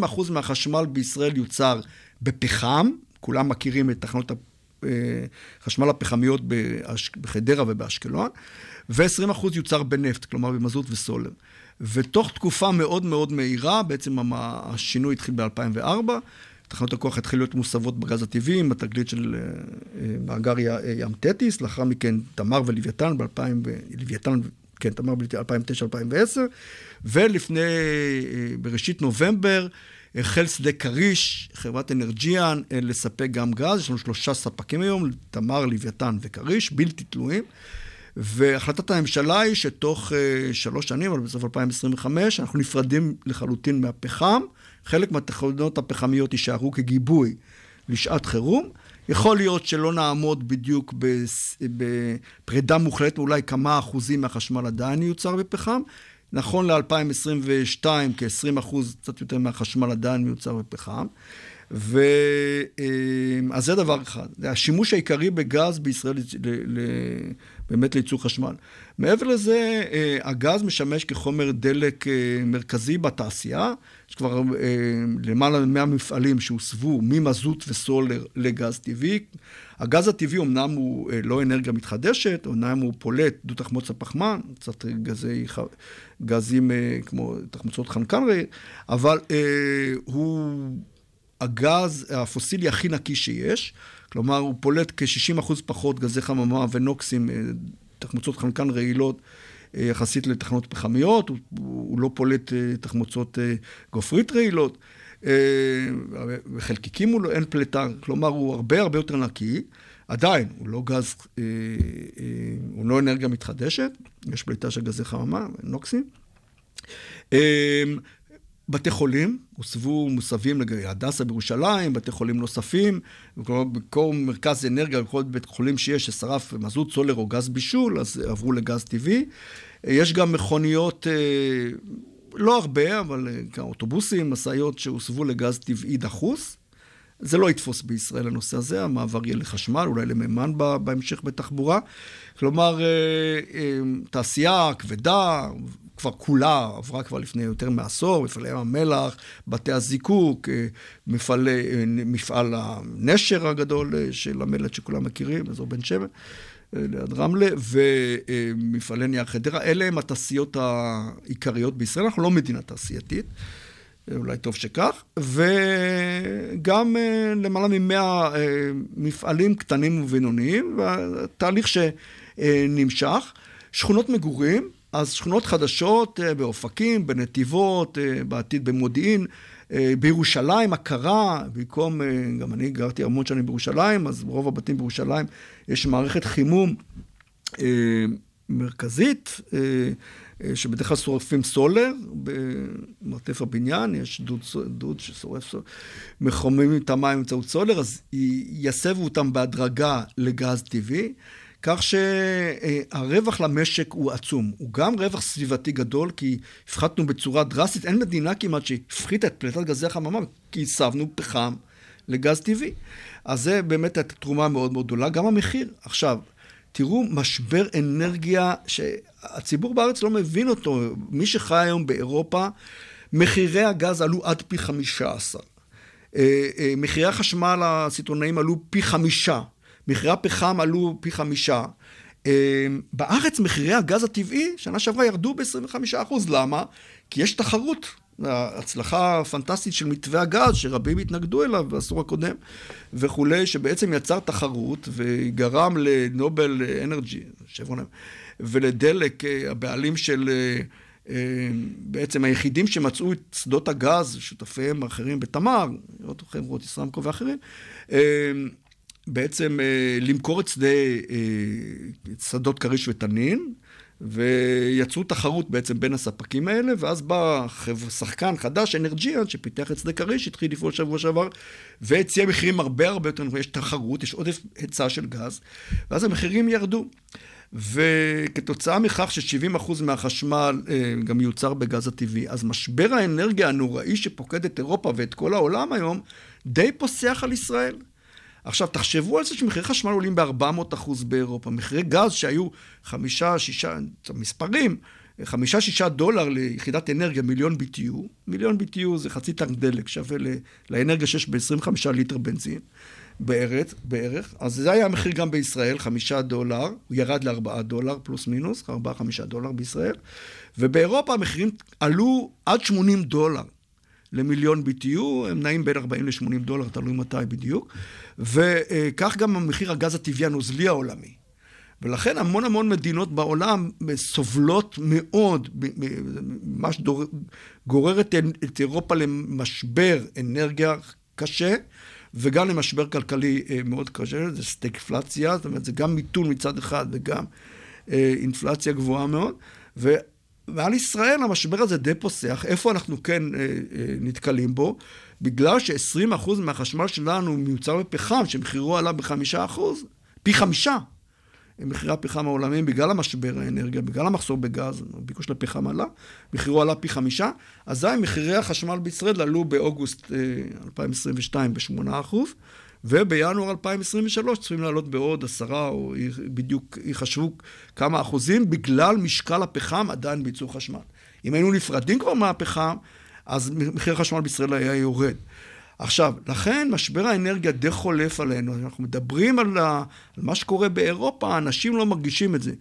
S5: 80% מהחשמל בישראל יוצר בפחם, כולם מכירים את תחנות אה, חשמל הפחמיות בחדרה ובאשקלון, ו-20% יוצר בנפט, כלומר במזוט וסולר. ותוך תקופה מאוד מאוד מהירה, בעצם השינוי התחיל ב-2004, תחנות הכוח התחילו להיות מוסבות בגז הטבעי, עם התגלית של אה, אה, מאגר ים תטיס, לאחר מכן תמר ולוויתן ב-2000, לוויתן, כן, תמר ב-2009-2010, ולפני, בראשית נובמבר, החל שדה כריש, חברת אנרג'יאן, אה, לספק גם גז. יש לנו שלושה ספקים היום, תמר, לוויתן וכריש, בלתי תלויים. והחלטת הממשלה היא שתוך uh, שלוש שנים, אבל בסוף 2025, אנחנו נפרדים לחלוטין מהפחם. חלק מהתחנות הפחמיות יישארו כגיבוי לשעת חירום. יכול להיות שלא נעמוד בדיוק בפרידה מוחלטת, אולי כמה אחוזים מהחשמל עדיין ייוצר בפחם. נכון ל-2022, כ-20 אחוז, קצת יותר מהחשמל עדיין מיוצר בפחם. ו... אה, אז זה דבר אחד. השימוש העיקרי בגז בישראל ל... ל... באמת לייצור חשמל. מעבר לזה, אה, הגז משמש כחומר דלק אה, מרכזי בתעשייה. יש כבר למעלה מ-100 מפעלים שהוסבו ממזוט וסולר לגז טבעי. הגז הטבעי אמנם הוא לא אנרגיה מתחדשת, אמנם הוא פולט דו תחמוץ הפחמן, קצת גזי גזים אה, כמו תחמוצות חנקן, אבל אה, הוא הגז הפוסילי הכי נקי שיש. כלומר, הוא פולט כ-60% פחות גזי חממה ונוקסים, אה, תחמוצות חנקן רעילות. יחסית לתחנות פחמיות, הוא, הוא לא פולט תחמוצות גופרית רעילות, וחלקיקים הוא לא, אין פליטה, כלומר הוא הרבה הרבה יותר נקי, עדיין, הוא לא גז, אה, אה, הוא לא אנרגיה מתחדשת, יש פליטה של גזי חממה, נוקסים. אה, בתי חולים, הוסבו מוסבים להדסה בירושלים, בתי חולים נוספים, בכל מרכז אנרגיה, בכל בית חולים שיש ששרף מזוט, סולר או גז בישול, אז עברו לגז טבעי. יש גם מכוניות, לא הרבה, אבל אוטובוסים, משאיות שהוסבו לגז טבעי דחוס. זה לא יתפוס בישראל הנושא הזה, המעבר יהיה לחשמל, אולי למימן בהמשך בתחבורה. כלומר, אה, אה, תעשייה כבדה, כבר כולה עברה כבר לפני יותר מעשור, מפעלי ים המלח, בתי הזיקוק, אה, מפעלי, אה, מפעל הנשר הגדול אה, של המלט שכולם מכירים, אזור בן שמן. ליד רמלה, ומפעלי נייר חדרה. אלה הם התעשיות העיקריות בישראל. אנחנו לא מדינה תעשייתית, אולי טוב שכך, וגם למעלה ממאה מפעלים קטנים ובינוניים, והתהליך שנמשך. שכונות מגורים, אז שכונות חדשות באופקים, בנתיבות, בעתיד במודיעין. בירושלים, הכרה, במקום, גם אני גרתי המון שנים בירושלים, אז רוב הבתים בירושלים יש מערכת חימום אה, מרכזית, אה, אה, שבדרך כלל שורפים סולר במרתף הבניין, יש דוד, דוד ששורף סולר, מחוממים את המים באמצעות סולר, אז יסבו אותם בהדרגה לגז טבעי. כך שהרווח למשק הוא עצום. הוא גם רווח סביבתי גדול, כי הפחתנו בצורה דרסטית. אין מדינה כמעט שהפחיתה את פליטת גזי החממה, כי הסבנו פחם לגז טבעי. אז זה באמת הייתה תרומה מאוד מאוד גדולה. גם המחיר. עכשיו, תראו משבר אנרגיה שהציבור בארץ לא מבין אותו. מי שחי היום באירופה, מחירי הגז עלו עד פי חמישה עשר. אה, אה, מחירי החשמל הסיטונאים עלו פי חמישה. מחירי הפחם עלו פי חמישה. אה, בארץ מחירי הגז הטבעי שנה שעברה ירדו ב-25%. למה? כי יש תחרות. ההצלחה הפנטסטית של מתווה הגז, שרבים התנגדו אליו בעשור הקודם וכולי, שבעצם יצר תחרות וגרם לנובל אנרג'י, שברון, ולדלק, אה, הבעלים של, אה, בעצם היחידים שמצאו את שדות הגז, שותפיהם האחרים בתמר, חברות ישראמקו ואחרים, בעצם אה, למכור את שדה, אה, שדות כריש ותנין, ויצרו תחרות בעצם בין הספקים האלה, ואז בא שחקן חדש, אנרג'יאן, שפיתח את שדה כריש, התחיל לפעול שבוע שעבר, והציע מחירים הרבה הרבה יותר נמוכים, יש תחרות, יש עודף היצע של גז, ואז המחירים ירדו. וכתוצאה מכך ש-70% מהחשמל אה, גם מיוצר בגז הטבעי, אז משבר האנרגיה הנוראי שפוקד את אירופה ואת כל העולם היום, די פוסח על ישראל. עכשיו, תחשבו על זה שמחירי חשמל עולים ב-400 אחוז באירופה. מחירי גז שהיו חמישה, שישה, מספרים, חמישה, שישה דולר ליחידת אנרגיה, מיליון BTU. מיליון BTU זה חצי טנק דלק, שווה לאנרגיה שיש ב-25 ליטר בנזין בערך, בערך. אז זה היה המחיר גם בישראל, חמישה דולר. הוא ירד לארבעה דולר, פלוס מינוס, ארבעה, חמישה דולר בישראל. ובאירופה המחירים עלו עד 80 דולר. למיליון BTU, הם נעים בין 40 ל-80 דולר, תלוי מתי בדיוק, וכך גם מחיר הגז הטבעי הנוזלי העולמי. ולכן המון המון מדינות בעולם סובלות מאוד, ממש גורר את אירופה למשבר אנרגיה קשה, וגם למשבר כלכלי אה, מאוד קשה, זה סטגפלציה, זאת אומרת, זה גם מיתון מצד אחד וגם אה, אינפלציה גבוהה מאוד. ועל ישראל המשבר הזה די פוסח. איפה אנחנו כן אה, אה, נתקלים בו? בגלל ש-20% מהחשמל שלנו מיוצר בפחם, שמחירו עלה ב-5%, פי חמישה. מחירי הפחם העולמיים בגלל המשבר האנרגיה, בגלל המחסור בגז, הביקוש לפחם עלה, מחירו עלה פי חמישה, אזי מחירי החשמל בישראל עלו באוגוסט 2022 אה, ב-8%, ובינואר 2023 צפויים לעלות בעוד עשרה, או בדיוק יחשבו כמה אחוזים, בגלל משקל הפחם עדיין בייצור חשמל. אם היינו נפרדים כבר מהפחם, אז מחיר החשמל בישראל היה יורד. עכשיו, לכן משבר האנרגיה די חולף עלינו. אנחנו מדברים על, ה, על מה שקורה באירופה, אנשים לא מרגישים את זה.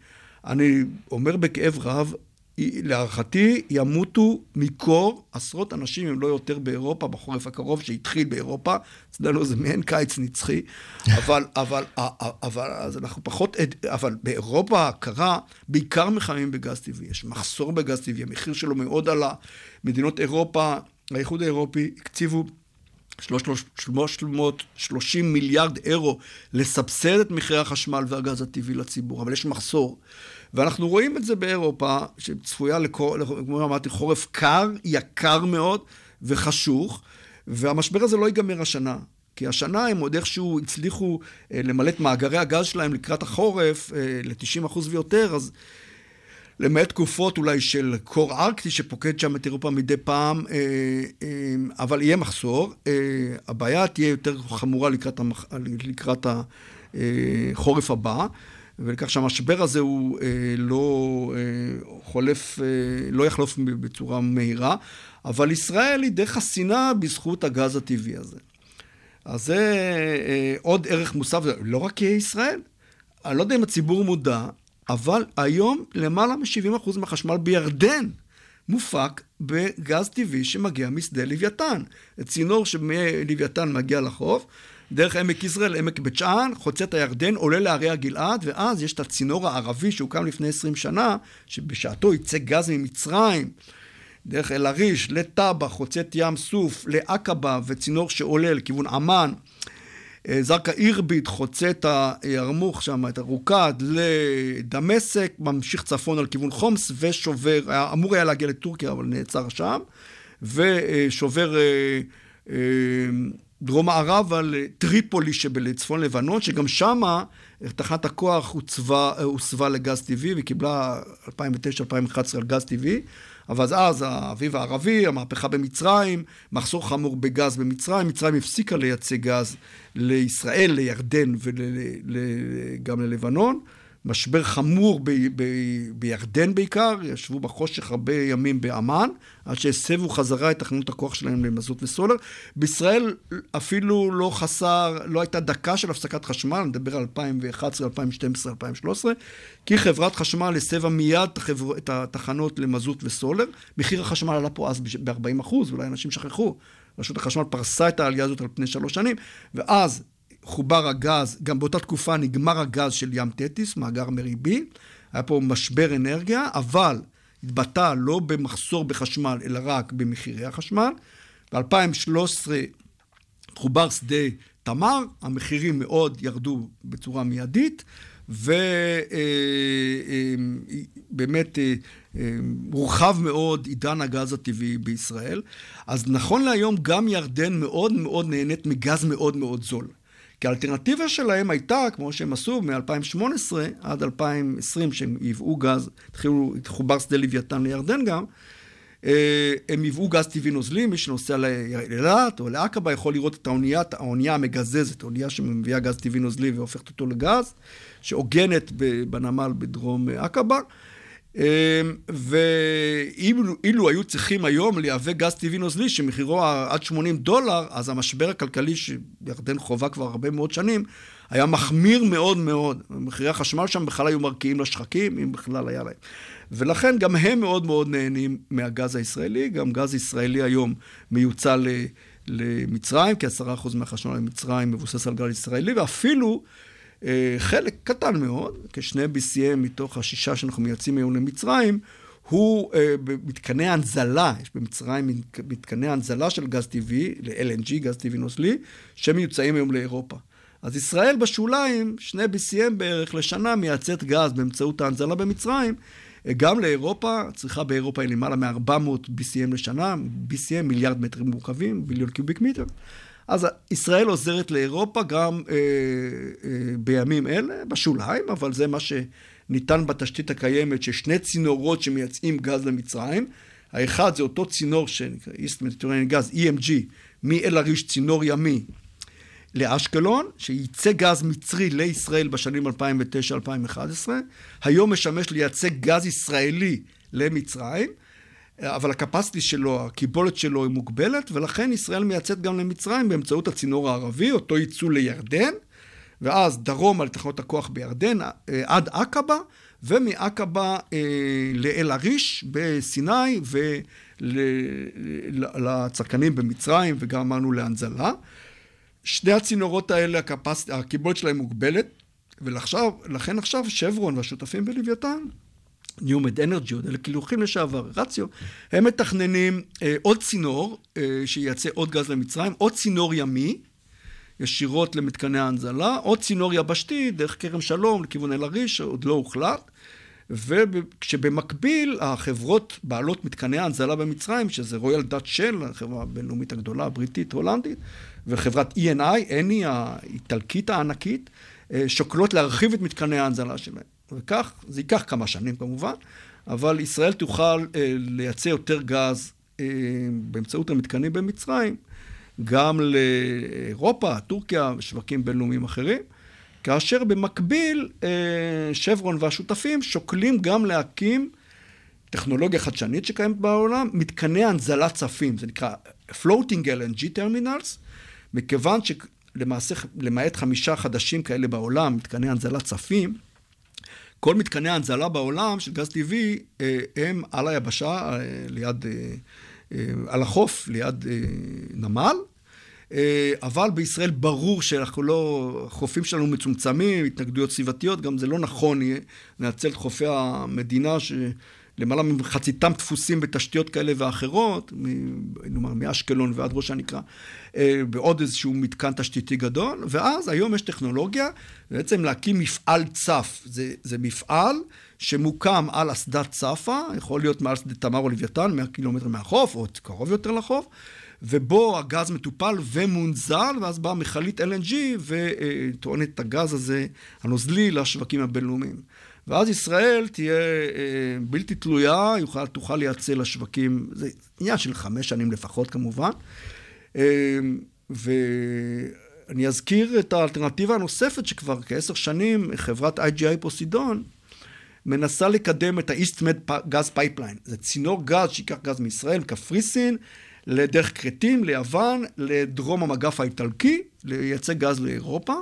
S5: אני אומר בכאב רב, להערכתי ימותו מקור עשרות אנשים, אם לא יותר, באירופה, בחורף הקרוב שהתחיל באירופה. אצלנו זה מעין קיץ נצחי, אבל, אבל, אבל, אז אנחנו פחות, אבל באירופה הקרה, בעיקר מחממים בגז טבעי. יש מחסור בגז טבעי, המחיר שלו מאוד עלה. מדינות אירופה, האיחוד האירופי, הקציבו 330 מיליארד אירו לסבסד את מחירי החשמל והגז הטבעי לציבור, אבל יש מחסור. ואנחנו רואים את זה באירופה, שצפויה, לקור, כמו אמרתי, חורף קר, יקר מאוד וחשוך, והמשבר הזה לא ייגמר השנה. כי השנה הם עוד איכשהו הצליחו אה, למלא את מאגרי הגז שלהם לקראת החורף אה, ל-90% ויותר, אז למעט תקופות אולי של קור ארקטי שפוקד שם את אירופה מדי פעם, אה, אבל יהיה מחסור. הבעיה תהיה יותר חמורה לקראת, המח... לקראת החורף הבא. ולכך שהמשבר הזה הוא אה, לא אה, חולף, אה, לא יחלוף בצורה מהירה, אבל ישראל היא די חסינה בזכות הגז הטבעי הזה. אז זה אה, עוד ערך מוסף, לא רק ישראל, אני לא יודע אם הציבור מודע, אבל היום למעלה מ-70% מהחשמל בירדן מופק בגז טבעי שמגיע משדה לוויתן. צינור שמלוויתן מגיע לחוף, דרך עמק יזרעאל, עמק בית שאן, חוצה את הירדן, עולה לערי הגלעד, ואז יש את הצינור הערבי שהוקם לפני 20 שנה, שבשעתו ייצא גז ממצרים, דרך אל-עריש, לטאבה, חוצה ים סוף, לעקבה, וצינור שעולה לכיוון עמאן. אה, זרקא אירביד חוצה את הירמוך שם, את הרוקד, לדמשק, ממשיך צפון על כיוון חומס ושובר, אמור היה להגיע לטורקיה אבל נעצר שם, ושובר אה, אה, דרום מערב על טריפולי שבצפון לבנון, שגם שמה תחנת הכוח הוסבה לגז טבעי וקיבלה 2009-2011 על גז טבעי. אבל אז האביב הערבי, המהפכה במצרים, מחסור חמור בגז במצרים, מצרים הפסיקה לייצא גז לישראל, לירדן וגם ללבנון. משבר חמור ב, ב, בירדן בעיקר, ישבו בחושך הרבה ימים באמ"ן, עד שהסבו חזרה את תחנות הכוח שלהם למזוט וסולר. בישראל אפילו לא חסר, לא הייתה דקה של הפסקת חשמל, אני מדבר על 2011, 2012, 2013, כי חברת חשמל הסבה מיד את התחנות למזוט וסולר. מחיר החשמל עלה פה אז ב-40 אחוז, אולי אנשים שכחו. רשות החשמל פרסה את העלייה הזאת על פני שלוש שנים, ואז חובר הגז, גם באותה תקופה נגמר הגז של ים תטיס, מאגר מריבי, היה פה משבר אנרגיה, אבל התבטא לא במחסור בחשמל, אלא רק במחירי החשמל. ב-2013 חובר שדה תמר, המחירים מאוד ירדו בצורה מיידית, ובאמת אה, אה, הורחב מאוד עידן הגז הטבעי בישראל. אז נכון להיום גם ירדן מאוד מאוד נהנית מגז מאוד מאוד זול. כי האלטרנטיבה שלהם הייתה, כמו שהם עשו מ-2018 עד 2020, שהם ייבאו גז, התחילו, התחובר שדה לוויתן לירדן גם, אה, הם ייבאו גז טבעי נוזלי, מי שנוסע לאילת או לעקבה יכול לראות את האונייה, האונייה המגזזת, האונייה שמביאה גז טבעי נוזלי והופכת אותו לגז, שעוגנת בנמל בדרום עקבה. אמ, ואילו היו צריכים היום לייבא גז טבעי נוזלי שמחירו עד 80 דולר, אז המשבר הכלכלי שירדן חווה כבר הרבה מאוד שנים, היה מחמיר מאוד מאוד. מחירי החשמל שם בכלל היו מרקיעים לשחקים, אם בכלל היה להם. ולכן גם הם מאוד מאוד נהנים מהגז הישראלי. גם גז ישראלי היום מיוצא למצרים, כי עשרה אחוז מהחשמל במצרים מבוסס על גז ישראלי, ואפילו חלק קטן מאוד, כשני BCM מתוך השישה שאנחנו מייצאים היום למצרים, הוא אה, במתקני הנזלה, יש במצרים מתקני הנזלה של גז טבעי, ל-LNG, גז טבעי נוזלי, שמיוצאים היום לאירופה. אז ישראל בשוליים, שני BCM בערך לשנה, מייצאת גז באמצעות ההנזלה במצרים. אה, גם לאירופה, צריכה באירופה היא למעלה מ-400 BCM לשנה, BCM מיליארד מטרים מורכבים, ביליון קיוביק מיטר. אז ישראל עוזרת לאירופה גם אה, אה, בימים אלה, בשוליים, אבל זה מה שניתן בתשתית הקיימת, ששני צינורות שמייצאים גז למצרים. האחד זה אותו צינור שנקרא East Mediterranean גז, EMG, מאל-עריש, צינור ימי, לאשקלון, שייצא גז מצרי לישראל בשנים 2009-2011. היום משמש לייצא גז ישראלי למצרים. אבל הקפסיטי שלו, הקיבולת שלו היא מוגבלת, ולכן ישראל מייצאת גם למצרים באמצעות הצינור הערבי, אותו ייצוא לירדן, ואז דרום על תחנות הכוח בירדן אה, עד עקבה, ומעקבה אה, לאל-עריש בסיני ולצרכנים במצרים, וגם אמרנו להנזלה. שני הצינורות האלה. הקיבולת שלהם מוגבלת, ולכן עכשיו שברון והשותפים בלוויתן ניומד אנרג'י, עוד אלה קילוחים לשעבר, רציו, הם מתכננים אה, עוד צינור אה, שייצא עוד גז למצרים, עוד צינור ימי, ישירות למתקני ההנזלה, עוד צינור יבשתי דרך כרם שלום לכיוון אל-עריש, עוד לא הוחלט, וכשבמקביל החברות בעלות מתקני ההנזלה במצרים, שזה רויאל דאט של, החברה הבינלאומית הגדולה, הבריטית, הולנדית, וחברת E&I, אני האיטלקית הענקית, אה, שוקלות להרחיב את מתקני ההנזלה שלהם. וכך, זה ייקח כמה שנים כמובן, אבל ישראל תוכל אה, לייצא יותר גז אה, באמצעות המתקנים במצרים, גם לאירופה, טורקיה ושווקים בינלאומיים אחרים, כאשר במקביל אה, שברון והשותפים שוקלים גם להקים טכנולוגיה חדשנית שקיימת בעולם, מתקני הנזלת צפים, זה נקרא floating LNG terminals, מכיוון שלמעשה, למעט חמישה חדשים כאלה בעולם, מתקני הנזלת צפים, כל מתקני ההנזלה בעולם של גז טבעי אה, הם על היבשה, אה, ליד, אה, על החוף, ליד נמל. אבל בישראל ברור שאנחנו לא, החופים שלנו מצומצמים, התנגדויות סביבתיות, גם זה לא נכון יהיה לנצל את חופי המדינה ש... למעלה ממחציתם דפוסים בתשתיות כאלה ואחרות, נאמר מאשקלון ועד ראש הנקרה, אה, בעוד איזשהו מתקן תשתיתי גדול, ואז היום יש טכנולוגיה בעצם להקים מפעל צף. זה, זה מפעל שמוקם על אסדת צפה, יכול להיות מעל שדה תמר או לוויתן, 100 קילומטר מהחוף, או קרוב יותר לחוף. ובו הגז מטופל ומונזל, ואז באה מכלית LNG וטוענת את הגז הזה, הנוזלי, לשווקים הבינלאומיים. ואז ישראל תהיה אה, בלתי תלויה, יוכל, תוכל לייצא לשווקים, זה עניין של חמש שנים לפחות כמובן. אה, ואני אזכיר את האלטרנטיבה הנוספת שכבר כעשר שנים חברת IGI Poseidon מנסה לקדם את ה-East-Med gas pipeline. זה צינור גז שיקח גז מישראל, קפריסין, לדרך כרתים, ליוון, לדרום המגף האיטלקי, לייצא גז לאירופה.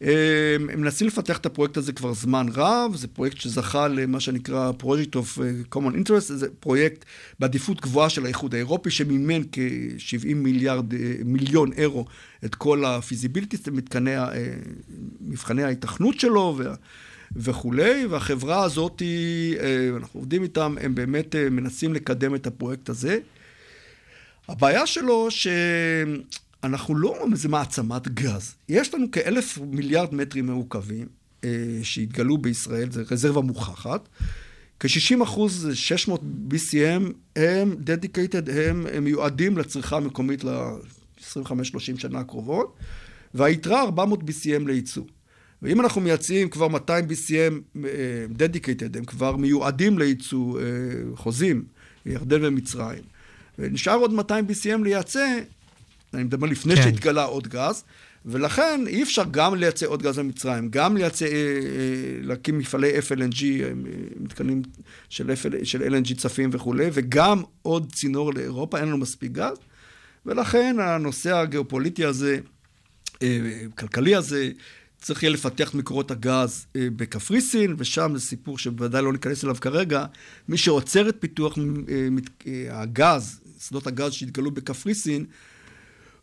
S5: הם מנסים לפתח את הפרויקט הזה כבר זמן רב, זה פרויקט שזכה למה שנקרא Project of Common Interest, זה פרויקט בעדיפות גבוהה של האיחוד האירופי, שמימן כ-70 מיליארד, מיליון אירו את כל ה feasibilities, מבחני ההיתכנות שלו וכולי, והחברה הזאת, אנחנו עובדים איתם, הם באמת מנסים לקדם את הפרויקט הזה. הבעיה שלו ש... אנחנו לא איזה מעצמת גז. יש לנו כאלף מיליארד מטרים מעוקבים אה, שהתגלו בישראל, זו רזרבה מוכחת. כ-60 אחוז, 600 BCM, הם dedicated, הם, הם מיועדים לצריכה המקומית ל-25-30 שנה הקרובות, והיתרה 400 BCM לייצוא. ואם אנחנו מייצאים כבר 200 BCM אה, dedicated, הם כבר מיועדים לייצוא, אה, חוזים, ירדן ומצרים, ונשאר עוד 200 BCM לייצא, אני מדבר לפני כן. שהתגלה עוד גז, ולכן אי אפשר גם לייצא עוד גז למצרים, גם לייצא, אה, אה, להקים מפעלי FLNG, אה, מתקנים של, FL, של LNG צפים וכולי, וגם עוד צינור לאירופה, אין לנו מספיק גז, ולכן הנושא הגיאופוליטי הזה, כלכלי הזה, צריך יהיה לפתח את מקורות הגז בקפריסין, ושם זה סיפור שבוודאי לא ניכנס אליו כרגע. מי שעוצר את פיתוח הגז, שדות הגז שהתגלו בקפריסין,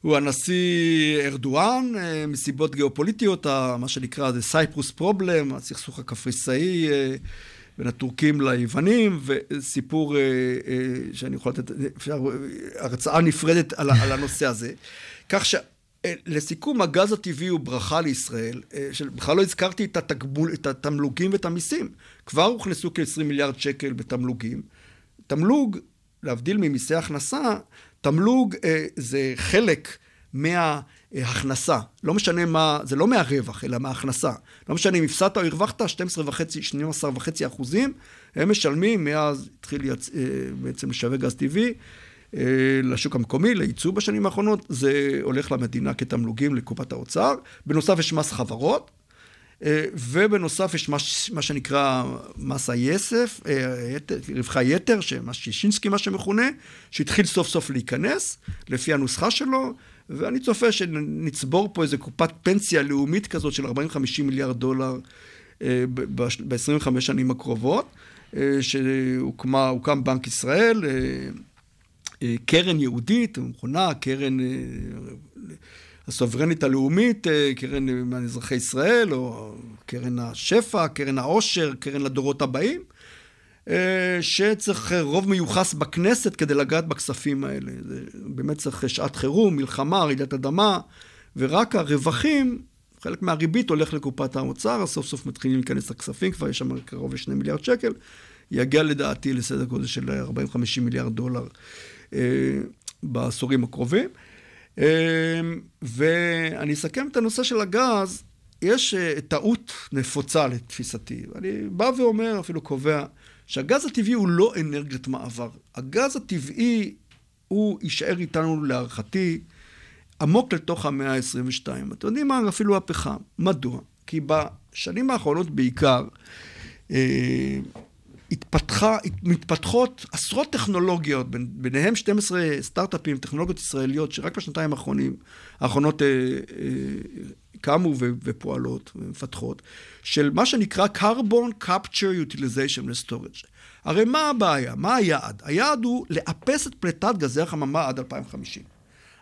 S5: הוא הנשיא ארדואן, אה, מסיבות גיאופוליטיות, מה שנקרא The Cyprus Problem, הסכסוך הקפריסאי אה, בין הטורקים ליוונים, וסיפור אה, שאני יכול לתת, אפשר, הרצאה נפרדת על, על הנושא הזה. כך שלסיכום, הגז הטבעי הוא ברכה לישראל, שבכלל לא הזכרתי את, התגמול, את התמלוגים ואת המיסים. כבר הוכנסו כ-20 מיליארד שקל בתמלוגים. תמלוג, להבדיל ממיסי הכנסה, תמלוג אה, זה חלק מההכנסה. לא משנה מה, זה לא מהרווח, אלא מההכנסה. לא משנה אם הפסדת או הרווחת, 12 וחצי, 12 וחצי אחוזים, הם משלמים מאז התחיל יצ... אה, בעצם לשווק גז טבעי. אה, לשוק המקומי, לייצוא בשנים האחרונות, זה הולך למדינה כתמלוגים לקופת האוצר. בנוסף יש מס חברות, ובנוסף יש מה, מה שנקרא מס היסף, אה, רווחי יתר, מס שישינסקי מה שמכונה, שהתחיל סוף סוף להיכנס לפי הנוסחה שלו, ואני צופה שנצבור פה איזה קופת פנסיה לאומית כזאת של 40-50 מיליארד דולר אה, ב-25 שנים הקרובות, שהוקם בנק ישראל, קרן יהודית, מכונה קרן הסוברנית הלאומית, אה, קרן אזרחי ישראל, או קרן השפע, קרן העושר, קרן לדורות הבאים, אה, שצריך רוב מיוחס בכנסת כדי לגעת בכספים האלה. זה באמת צריך שעת חירום, מלחמה, רעידת אדמה, ורק הרווחים, חלק מהריבית הולך לקופת האוצר, סוף סוף מתחילים להיכנס לכספים, כבר יש שם קרוב ל-2 מיליארד שקל, יגיע לדעתי לסדר גודל של 40-50 מיליארד דולר אה, בעשורים הקרובים. אמ, ואני אסכם את הנושא של הגז, יש אה, טעות נפוצה לתפיסתי. אני בא ואומר, אפילו קובע, שהגז הטבעי הוא לא אנרגיית מעבר. הגז הטבעי הוא יישאר איתנו להערכתי עמוק לתוך המאה ה-22. אתם יודעים מה? אפילו הפחם. מדוע? כי בשנים האחרונות בעיקר, אה, התפתחה, מתפתחות עשרות טכנולוגיות, ביניהם 12 סטארט-אפים, טכנולוגיות ישראליות, שרק בשנתיים האחרונים, האחרונות אה, אה, קמו ו- ופועלות ומפתחות, של מה שנקרא carbon capture utilization ו-storage. הרי מה הבעיה? מה היעד? היעד הוא לאפס את פליטת גזי החממה עד 2050.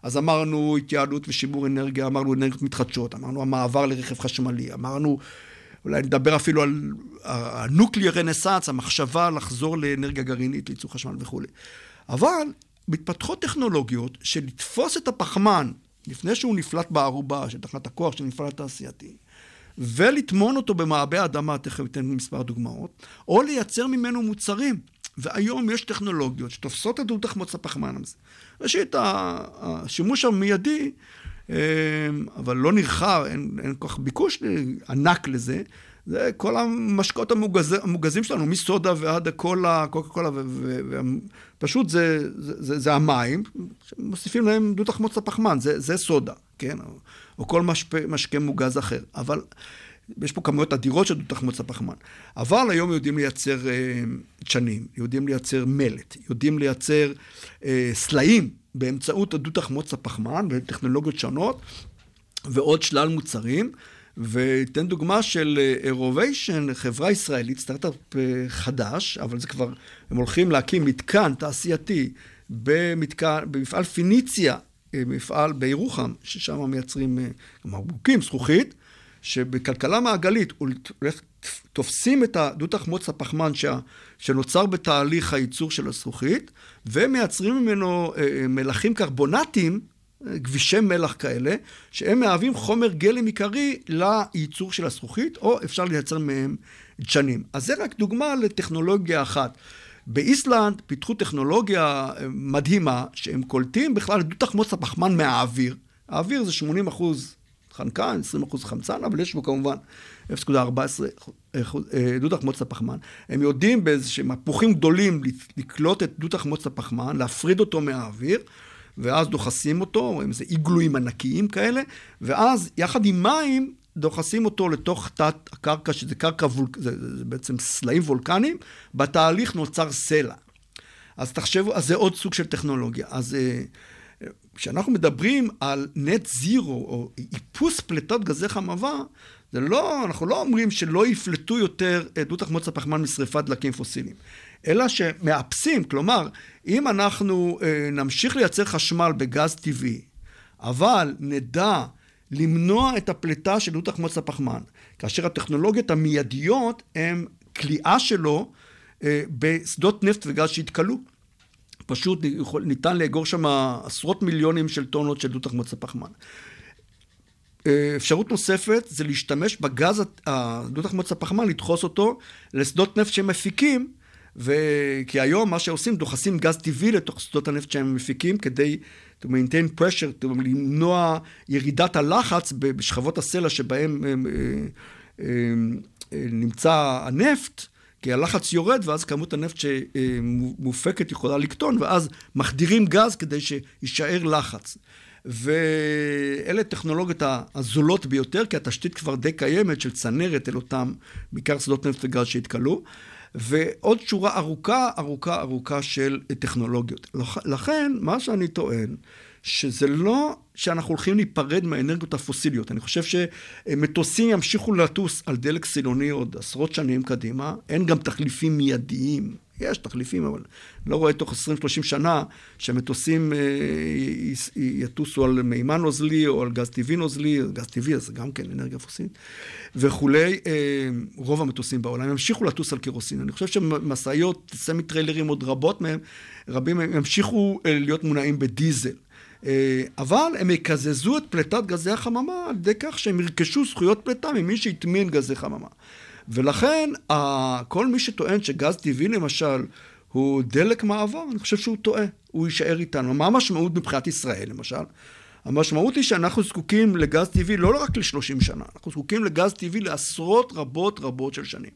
S5: אז אמרנו התייעלות ושימור אנרגיה, אמרנו אנרגיות מתחדשות, אמרנו המעבר לרכב חשמלי, אמרנו, אולי נדבר אפילו על הנוקליה רנסאנס, המחשבה לחזור לאנרגיה גרעינית, לייצור חשמל וכולי. אבל מתפתחות טכנולוגיות של לתפוס את הפחמן לפני שהוא נפלט בערובה של תחנת הכוח של מפעל התעשייתי, ולטמון אותו במעבה אדמה, תכף אתן מספר דוגמאות, או לייצר ממנו מוצרים. והיום יש טכנולוגיות שתופסות את דו תחמוץ הפחמן הזה. ראשית, השימוש המיידי, אבל לא נרחב, אין, אין כל כך ביקוש ענק לזה, זה כל המשקאות המוגז, המוגזים שלנו, מסודה ועד הקולה, קוקה קולה, ופשוט זה, זה, זה, זה המים, שמוסיפים להם דו תחמוץ הפחמן, זה, זה סודה, כן? או, או כל משקה, משקה מוגז אחר. אבל יש פה כמויות אדירות של דו תחמוץ הפחמן. אבל היום יודעים לייצר אה, יודעים לייצר מלט, יודעים לייצר אה, סלעים באמצעות הדו תחמוץ הפחמן וטכנולוגיות שונות, ועוד שלל מוצרים. ואתן דוגמה של אירוביישן, חברה ישראלית, סטארט-אפ אה, חדש, אבל זה כבר, הם הולכים להקים מתקן תעשייתי במתקן, במפעל פיניציה, אה, מפעל בירוחם, ששם מייצרים אה, בקבוקים, זכוכית, שבכלכלה מעגלית הולך, תופסים את הדו-תחמוץ הפחמן שה, שנוצר בתהליך הייצור של הזכוכית, ומייצרים ממנו אה, מלחים קרבונטיים, גבישי מלח כאלה, שהם מהווים חומר גלם עיקרי לייצור של הזכוכית, או אפשר לייצר מהם דשנים. אז זה רק דוגמה לטכנולוגיה אחת. באיסלנד פיתחו טכנולוגיה מדהימה, שהם קולטים בכלל את דו-תחמוץ הפחמן מהאוויר. האוויר זה 80 אחוז חנקן, 20 אחוז חמצן, אבל יש בו כמובן 0.14 דו-תחמוץ הפחמן. הם יודעים באיזשהם מפוחים גדולים לקלוט את דו-תחמוץ הפחמן, להפריד אותו מהאוויר. ואז דוחסים אותו, עם איזה איגלויים ענקיים כאלה, ואז יחד עם מים דוחסים אותו לתוך תת הקרקע, שזה קרקע, וולק... זה, זה בעצם סלעים וולקניים, בתהליך נוצר סלע. אז תחשבו, אז זה עוד סוג של טכנולוגיה. אז כשאנחנו מדברים על נט זירו, או איפוס פליטות גזי חממה, זה לא, אנחנו לא אומרים שלא יפלטו יותר דו תחמוץ הפחמן משרפת דלקים פוסיליים. אלא שמאפסים, כלומר, אם אנחנו אה, נמשיך לייצר חשמל בגז טבעי, אבל נדע למנוע את הפליטה של דו תחמוץ הפחמן, כאשר הטכנולוגיות המיידיות הן כליאה שלו אה, בשדות נפט וגז שהתכלו. פשוט ניתן לאגור שם עשרות מיליונים של טונות של דו תחמוץ הפחמן. אפשרות נוספת זה להשתמש בגז, דו תחמוץ הפחמן, לדחוס אותו לשדות נפט שהם מפיקים, וכי היום מה שעושים, דוחסים גז טבעי לתוך שדות הנפט שהם מפיקים כדי to maintain pressure, to למנוע ירידת הלחץ בשכבות הסלע שבהם נמצא הנפט, כי הלחץ יורד ואז כמות הנפט שמופקת יכולה לקטון, ואז מחדירים גז כדי שיישאר לחץ. ואלה טכנולוגיות הזולות ביותר, כי התשתית כבר די קיימת של צנרת אל אותם, בעיקר שדות נפט וגז שהתכלו. ועוד שורה ארוכה, ארוכה, ארוכה של טכנולוגיות. לכן, מה שאני טוען, שזה לא שאנחנו הולכים להיפרד מהאנרגיות הפוסיליות. אני חושב שמטוסים ימשיכו לטוס על דלק סילוני עוד עשרות שנים קדימה. אין גם תחליפים מיידיים. יש תחליפים, אבל לא רואה תוך 20-30 שנה שהמטוסים יטוסו על מימן נוזלי או על גז טבעי נוזלי, גז טבעי זה גם כן אנרגיה פוסילית וכולי. רוב המטוסים בעולם ימשיכו לטוס על קירוסין. אני חושב שמשאיות, סמי טריילרים עוד רבות מהם, רבים ימשיכו להיות מונעים בדיזל. אבל הם יקזזו את פליטת גזי החממה על ידי כך שהם ירכשו זכויות פליטה ממי שהטמין גזי חממה. ולכן, כל מי שטוען שגז טבעי למשל הוא דלק מעבר, אני חושב שהוא טועה, הוא יישאר איתנו. מה המשמעות מבחינת ישראל למשל? המשמעות היא שאנחנו זקוקים לגז טבעי לא רק ל-30 שנה, אנחנו זקוקים לגז טבעי לעשרות רבות רבות של שנים.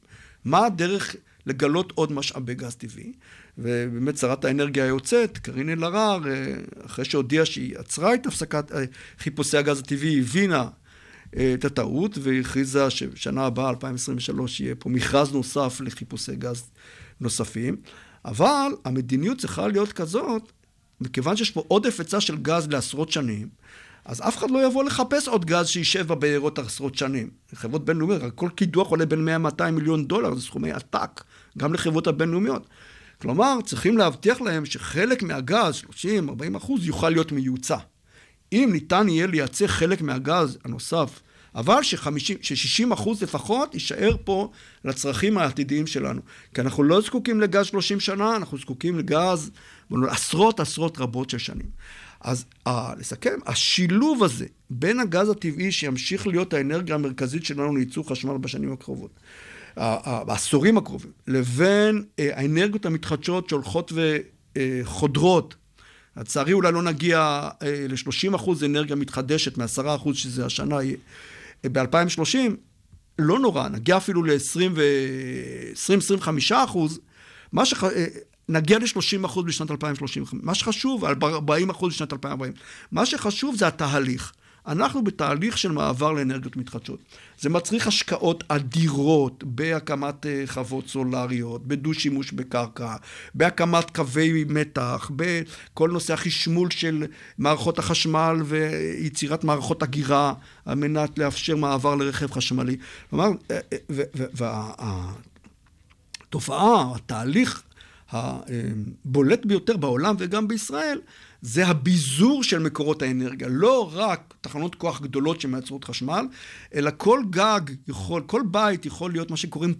S5: מה הדרך לגלות עוד משאבי גז טבעי? ובאמת שרת האנרגיה היוצאת, קארין אלהרר, אחרי שהודיעה שהיא עצרה את הפסקת חיפושי הגז הטבעי, הבינה אה, את הטעות, והכריזה שבשנה הבאה, 2023, יהיה פה מכרז נוסף לחיפושי גז נוספים. אבל המדיניות צריכה להיות כזאת, מכיוון שיש פה עודף היצע של גז לעשרות שנים, אז אף אחד לא יבוא לחפש עוד גז שישב בבארות עשרות שנים. חברות בינלאומיות, כל קידוח עולה בין 100-200 מיליון דולר, זה סכומי עתק, גם לחברות הבינלאומיות. כלומר, צריכים להבטיח להם שחלק מהגז, 30-40 אחוז, יוכל להיות מיוצא. אם ניתן יהיה לייצא חלק מהגז הנוסף, אבל ש-60 אחוז לפחות יישאר פה לצרכים העתידיים שלנו. כי אנחנו לא זקוקים לגז 30 שנה, אנחנו זקוקים לגז עשרות עשרות רבות של שנים. אז אה, לסכם, השילוב הזה בין הגז הטבעי שימשיך להיות האנרגיה המרכזית שלנו לייצור חשמל בשנים הקרובות, בעשורים הקרובים, לבין אה, האנרגיות המתחדשות שהולכות וחודרות. לצערי אולי לא נגיע אה, ל-30 אחוז אנרגיה מתחדשת מ-10 אחוז שזה השנה יהיה. ב-2030, לא נורא, נגיע אפילו ל-20-25 אחוז. מה שח... נגיע ל-30 אחוז בשנת 2035. מה שחשוב, על 40 אחוז בשנת 2040. מה שחשוב זה התהליך. אנחנו בתהליך של מעבר לאנרגיות מתחדשות. זה מצריך השקעות אדירות בהקמת אה, חוות סולריות, בדו-שימוש בקרקע, בהקמת קווי מתח, בכל נושא החשמול של מערכות החשמל ויצירת מערכות אגירה על מנת לאפשר מעבר לרכב חשמלי. כלומר, אה, אה, והתופעה, התהליך הבולט ביותר בעולם וגם בישראל, זה הביזור של מקורות האנרגיה. לא רק תחנות כוח גדולות שמייצרות חשמל, אלא כל גג יכול, כל בית יכול להיות מה שקוראים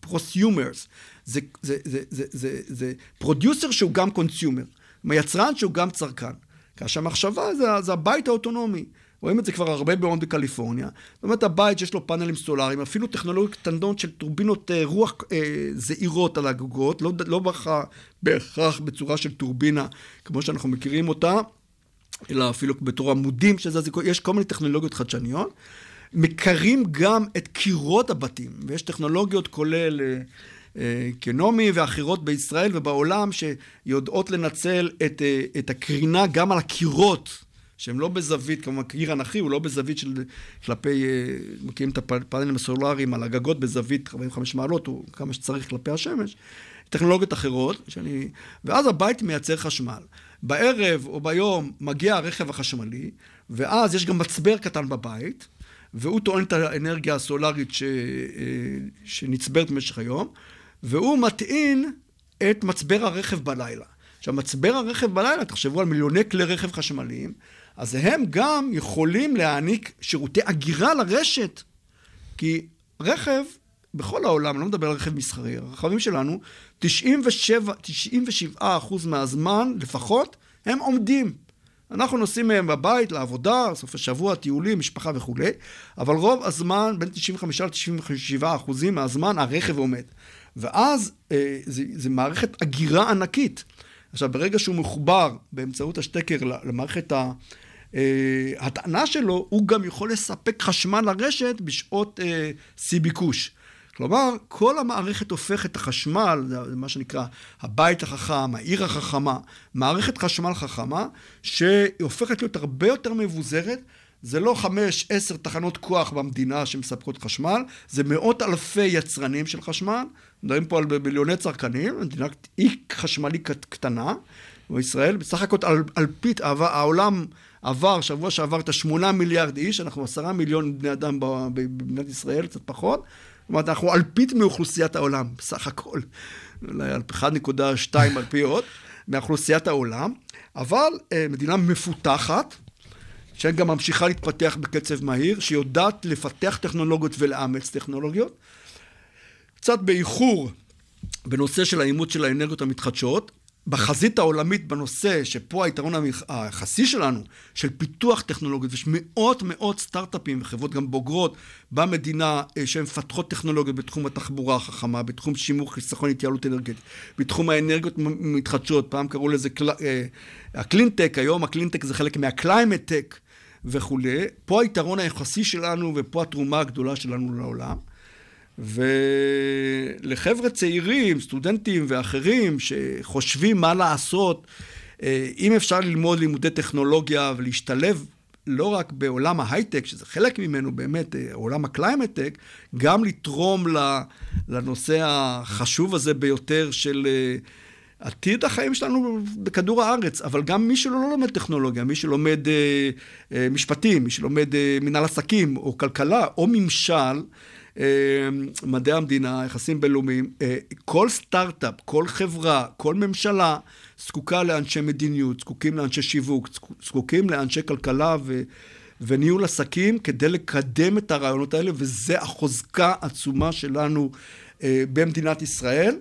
S5: prosumers. זה, זה, זה, זה, זה, זה producer שהוא גם consumer. מייצרן שהוא גם צרכן. כאשר המחשבה זה, זה הבית האוטונומי. רואים את זה כבר הרבה מאוד בקליפורניה. אומרת, הבית שיש לו פאנלים סולאריים, אפילו טכנולוגיות קטנות של טורבינות אה, רוח אה, זעירות על הגגות, לא, לא בהכרח בצורה של טורבינה כמו שאנחנו מכירים אותה, אלא אפילו בתור עמודים שזה, יש כל מיני טכנולוגיות חדשניות. מקרים גם את קירות הבתים, ויש טכנולוגיות כולל... אה, אה קנומי ואחרות בישראל ובעולם שיודעות לנצל את, אה, את הקרינה גם על הקירות שהם לא בזווית, כמובן קיר אנכי הוא לא בזווית של כלפי, אה, מכירים את הפאנלים הסולאריים על הגגות בזווית 45 מעלות, או כמה שצריך כלפי השמש, טכנולוגיות אחרות, שאני, ואז הבית מייצר חשמל. בערב או ביום מגיע הרכב החשמלי, ואז יש גם מצבר קטן בבית, והוא טוען את האנרגיה הסולארית ש, אה, שנצברת במשך היום, והוא מטעין את מצבר הרכב בלילה. עכשיו, מצבר הרכב בלילה, תחשבו על מיליוני כלי רכב חשמליים, אז הם גם יכולים להעניק שירותי אגירה לרשת. כי רכב, בכל העולם, אני לא מדבר על רכב מסחרי, הרכבים שלנו, 97, 97 מהזמן לפחות, הם עומדים. אנחנו נוסעים מהם בבית, לעבודה, סוף השבוע, טיולים, משפחה וכולי, אבל רוב הזמן, בין 95 ל-97 אחוזים מהזמן, הרכב עומד. ואז אה, זה מערכת אגירה ענקית. עכשיו, ברגע שהוא מחובר באמצעות השטקר למערכת ה... אה, הטענה שלו, הוא גם יכול לספק חשמל לרשת בשעות אה, שיא ביקוש. כלומר, כל המערכת הופכת החשמל, זה מה שנקרא הבית החכם, העיר החכמה, מערכת חשמל חכמה, שהיא הופכת להיות הרבה יותר מבוזרת. זה לא חמש, עשר תחנות כוח במדינה שמספקות חשמל, זה מאות אלפי יצרנים של חשמל, מדברים פה על מיליוני צרכנים, מדינה אי חשמלי קטנה, בישראל, בסך הכל על, על פי העולם עבר, שבוע שעבר את השמונה מיליארד איש, אנחנו עשרה מיליון בני אדם במדינת ישראל, קצת פחות. זאת אומרת, אנחנו אלפית מאוכלוסיית העולם, בסך הכל. אולי 1.2 אלפיות מאוכלוסיית העולם, אבל אה, מדינה מפותחת, שגם ממשיכה להתפתח בקצב מהיר, שיודעת לפתח טכנולוגיות ולאמץ טכנולוגיות. קצת באיחור בנושא של האימוץ של האנרגיות המתחדשות, בחזית העולמית בנושא, שפה היתרון היחסי שלנו, של פיתוח טכנולוגיות, ויש מאות מאות סטארט-אפים וחברות גם בוגרות במדינה אה, שהן מפתחות טכנולוגיות בתחום התחבורה החכמה, בתחום שימור חיסכון התייעלות אנרגטית, בתחום האנרגיות מתחדשות, פעם קראו לזה קל... אה, הקלינטק, היום הקלינטק זה חלק מה climate-tech וכולי. פה היתרון היחסי שלנו ופה התרומה הגדולה שלנו לעולם. ולחבר'ה צעירים, סטודנטים ואחרים שחושבים מה לעשות, אה, אם אפשר ללמוד לימודי טכנולוגיה ולהשתלב לא רק בעולם ההייטק, שזה חלק ממנו באמת, אה, עולם ה climate-tech, גם לתרום לנושא החשוב הזה ביותר של אה, עתיד החיים שלנו בכדור הארץ. אבל גם מי שלא לא לומד טכנולוגיה, מי שלומד משפטים, מי שלומד מנהל עסקים, או כלכלה, או ממשל, מדעי המדינה, יחסים בינלאומיים, אה, כל סטארט-אפ, כל חברה, כל ממשלה זקוקה לאנשי מדיניות, זקוקים לאנשי שיווק, זקוק- זקוקים לאנשי כלכלה ו... וניהול עסקים כדי לקדם את הרעיונות האלה, וזה החוזקה העצומה שלנו אה, במדינת ישראל.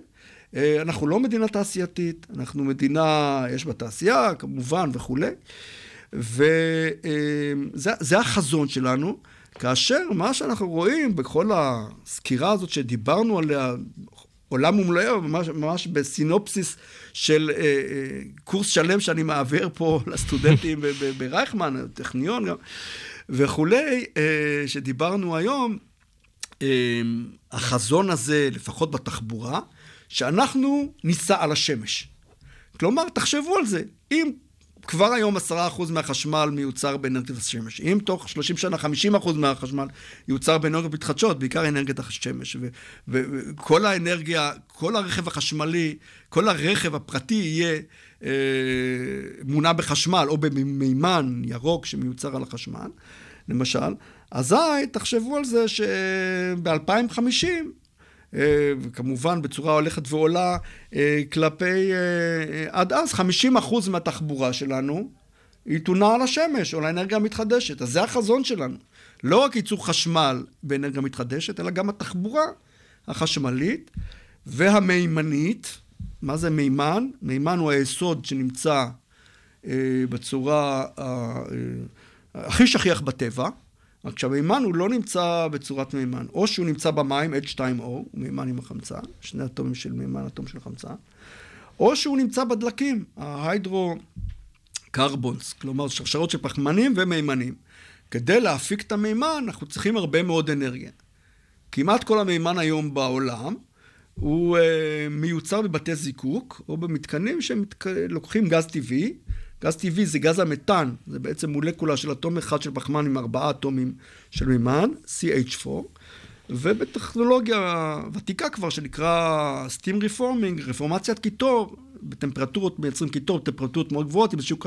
S5: אה, אנחנו לא מדינה תעשייתית, אנחנו מדינה, יש בה תעשייה כמובן וכולי, וזה החזון שלנו, כאשר מה שאנחנו רואים בכל הסקירה הזאת שדיברנו עליה, עולם ומלואו, ממש, ממש בסינופסיס של אה, אה, קורס שלם שאני מעביר פה לסטודנטים ברייכמן, טכניון גם, וכולי, אה, שדיברנו היום, אה, החזון הזה, לפחות בתחבורה, שאנחנו ניסע על השמש. כלומר, תחשבו על זה, אם כבר היום 10% מהחשמל מיוצר באנרגיית השמש, אם תוך 30 שנה 50% מהחשמל יוצר באנרגיות מתחדשות, בעיקר אנרגיית השמש, וכל האנרגיה, כל הרכב החשמלי, כל הרכב הפרטי יהיה אה, מונע בחשמל או במימן ירוק שמיוצר על החשמל, למשל, אזי תחשבו על זה שב-2050 אה, וכמובן בצורה הולכת ועולה אה, כלפי, אה, עד אז 50 אחוז מהתחבורה שלנו היא תונע על השמש או לאנרגיה המתחדשת. אז זה החזון שלנו. לא רק ייצור חשמל באנרגיה מתחדשת, אלא גם התחבורה החשמלית והמימנית. מה זה מימן? מימן הוא היסוד שנמצא בצורה הכי שכיח בטבע. רק שהמימן הוא לא נמצא בצורת מימן. או שהוא נמצא במים, H2O, הוא מימן עם החמצן, שני אטומים של מימן, אטום של חמצן, או שהוא נמצא בדלקים, ההיידרו קרבונס, כלומר שרשרות של פחמנים ומימנים. כדי להפיק את המימן, אנחנו צריכים הרבה מאוד אנרגיה. כמעט כל המימן היום בעולם הוא uh, מיוצר בבתי זיקוק, או במתקנים שלוקחים גז טבעי. גז טבעי זה גז המתאן, זה בעצם מולקולה של אטום אחד של פחמן עם ארבעה אטומים של מימן, CH4, ובטכנולוגיה ותיקה כבר שנקרא Steam Reforming, רפורמציית קיטור, בטמפרטורות מייצרים קיטור, בטמפרטורות מאוד גבוהות, עם איזשהו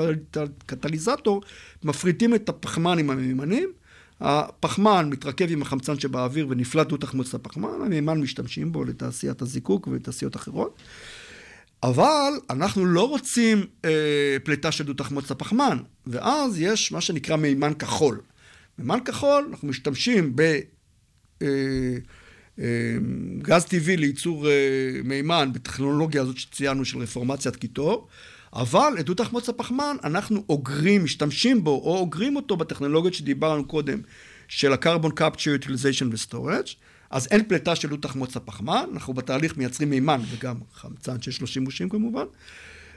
S5: קטליזטור, מפריטים את הפחמן עם המימנים. הפחמן מתרכב עם החמצן שבאוויר ונפלט דו תחמוצת הפחמן, המימן משתמשים בו לתעשיית הזיקוק ותעשיות אחרות. אבל אנחנו לא רוצים אה, פליטה של דו תחמוצת הפחמן, ואז יש מה שנקרא מימן כחול. מימן כחול, אנחנו משתמשים ב... אה, אה, גז טבעי לייצור אה, מימן בטכנולוגיה הזאת שציינו של רפורמציית קיטור, אבל את דו תחמוץ הפחמן אנחנו אוגרים, משתמשים בו או אוגרים אותו בטכנולוגיות שדיברנו קודם של ה-carbon capture utilization ו-storage, אז אין פליטה של דו תחמוץ הפחמן, אנחנו בתהליך מייצרים מימן וגם חמצן שיש לו שימושים כמובן,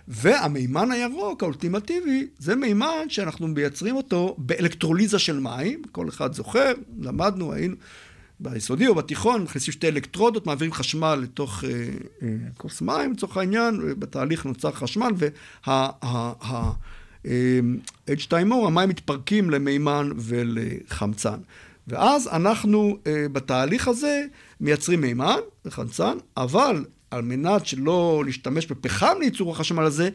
S5: והמימן הירוק האולטימטיבי זה מימן שאנחנו מייצרים אותו באלקטרוליזה של מים, כל אחד זוכר, למדנו, היינו ביסודי או בתיכון, מכניסים שתי אלקטרודות, מעבירים חשמל לתוך אה, אה, כוס מים, לצורך העניין, בתהליך נוצר חשמל, וה-H2O, המים מתפרקים למימן ולחמצן. ואז אנחנו אה, בתהליך הזה מייצרים מימן וחמצן, אבל על מנת שלא להשתמש בפחם לייצור החשמל הזה,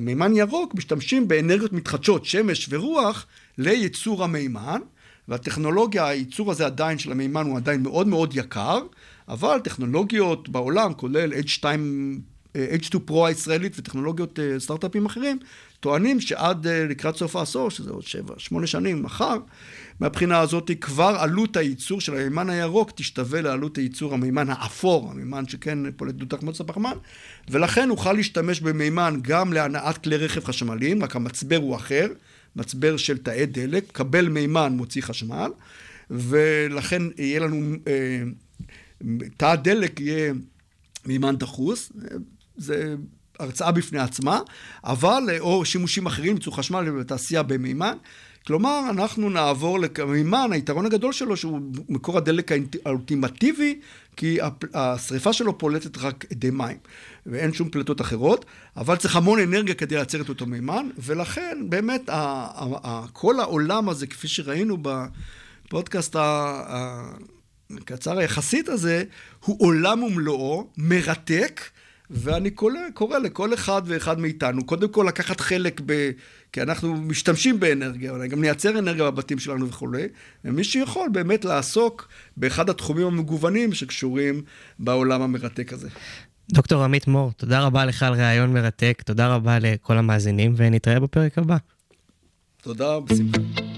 S5: מימן ירוק משתמשים באנרגיות מתחדשות, שמש ורוח, לייצור המימן. והטכנולוגיה, הייצור הזה עדיין של המימן הוא עדיין מאוד מאוד יקר, אבל טכנולוגיות בעולם, כולל H2, H2 Pro הישראלית וטכנולוגיות סטארט-אפים אחרים, טוענים שעד לקראת סוף העשור, שזה עוד שבע, שמונה שנים מחר, מהבחינה הזאת כבר עלות הייצור של המימן הירוק תשתווה לעלות הייצור המימן האפור, המימן שכן פולט דו תחמוץ הפחמן, ולכן נוכל להשתמש במימן גם להנעת כלי רכב חשמליים, רק המצבר הוא אחר. מצבר של תאי דלק, קבל מימן מוציא חשמל, ולכן יהיה לנו, אה, תא דלק יהיה מימן דחוס, זה הרצאה בפני עצמה, אבל, או שימושים אחרים, ייצור חשמל בתעשייה במימן, כלומר, אנחנו נעבור למימן, היתרון הגדול שלו שהוא מקור הדלק האולטימטיבי, כי השריפה שלו פולטת רק אדי מים, ואין שום פליטות אחרות, אבל צריך המון אנרגיה כדי לייצר את אותו מימן, ולכן באמת כל העולם הזה, כפי שראינו בפודקאסט הקצר היחסית הזה, הוא עולם ומלואו, מרתק. ואני קורא, קורא לכל אחד ואחד מאיתנו, קודם כל לקחת חלק ב... כי אנחנו משתמשים באנרגיה, אולי גם נייצר אנרגיה בבתים שלנו וכולי, ומי שיכול באמת לעסוק באחד התחומים המגוונים שקשורים בעולם המרתק הזה.
S4: דוקטור עמית מור, תודה רבה לך על ראיון מרתק, תודה רבה לכל המאזינים, ונתראה בפרק הבא.
S5: תודה, בשמחה.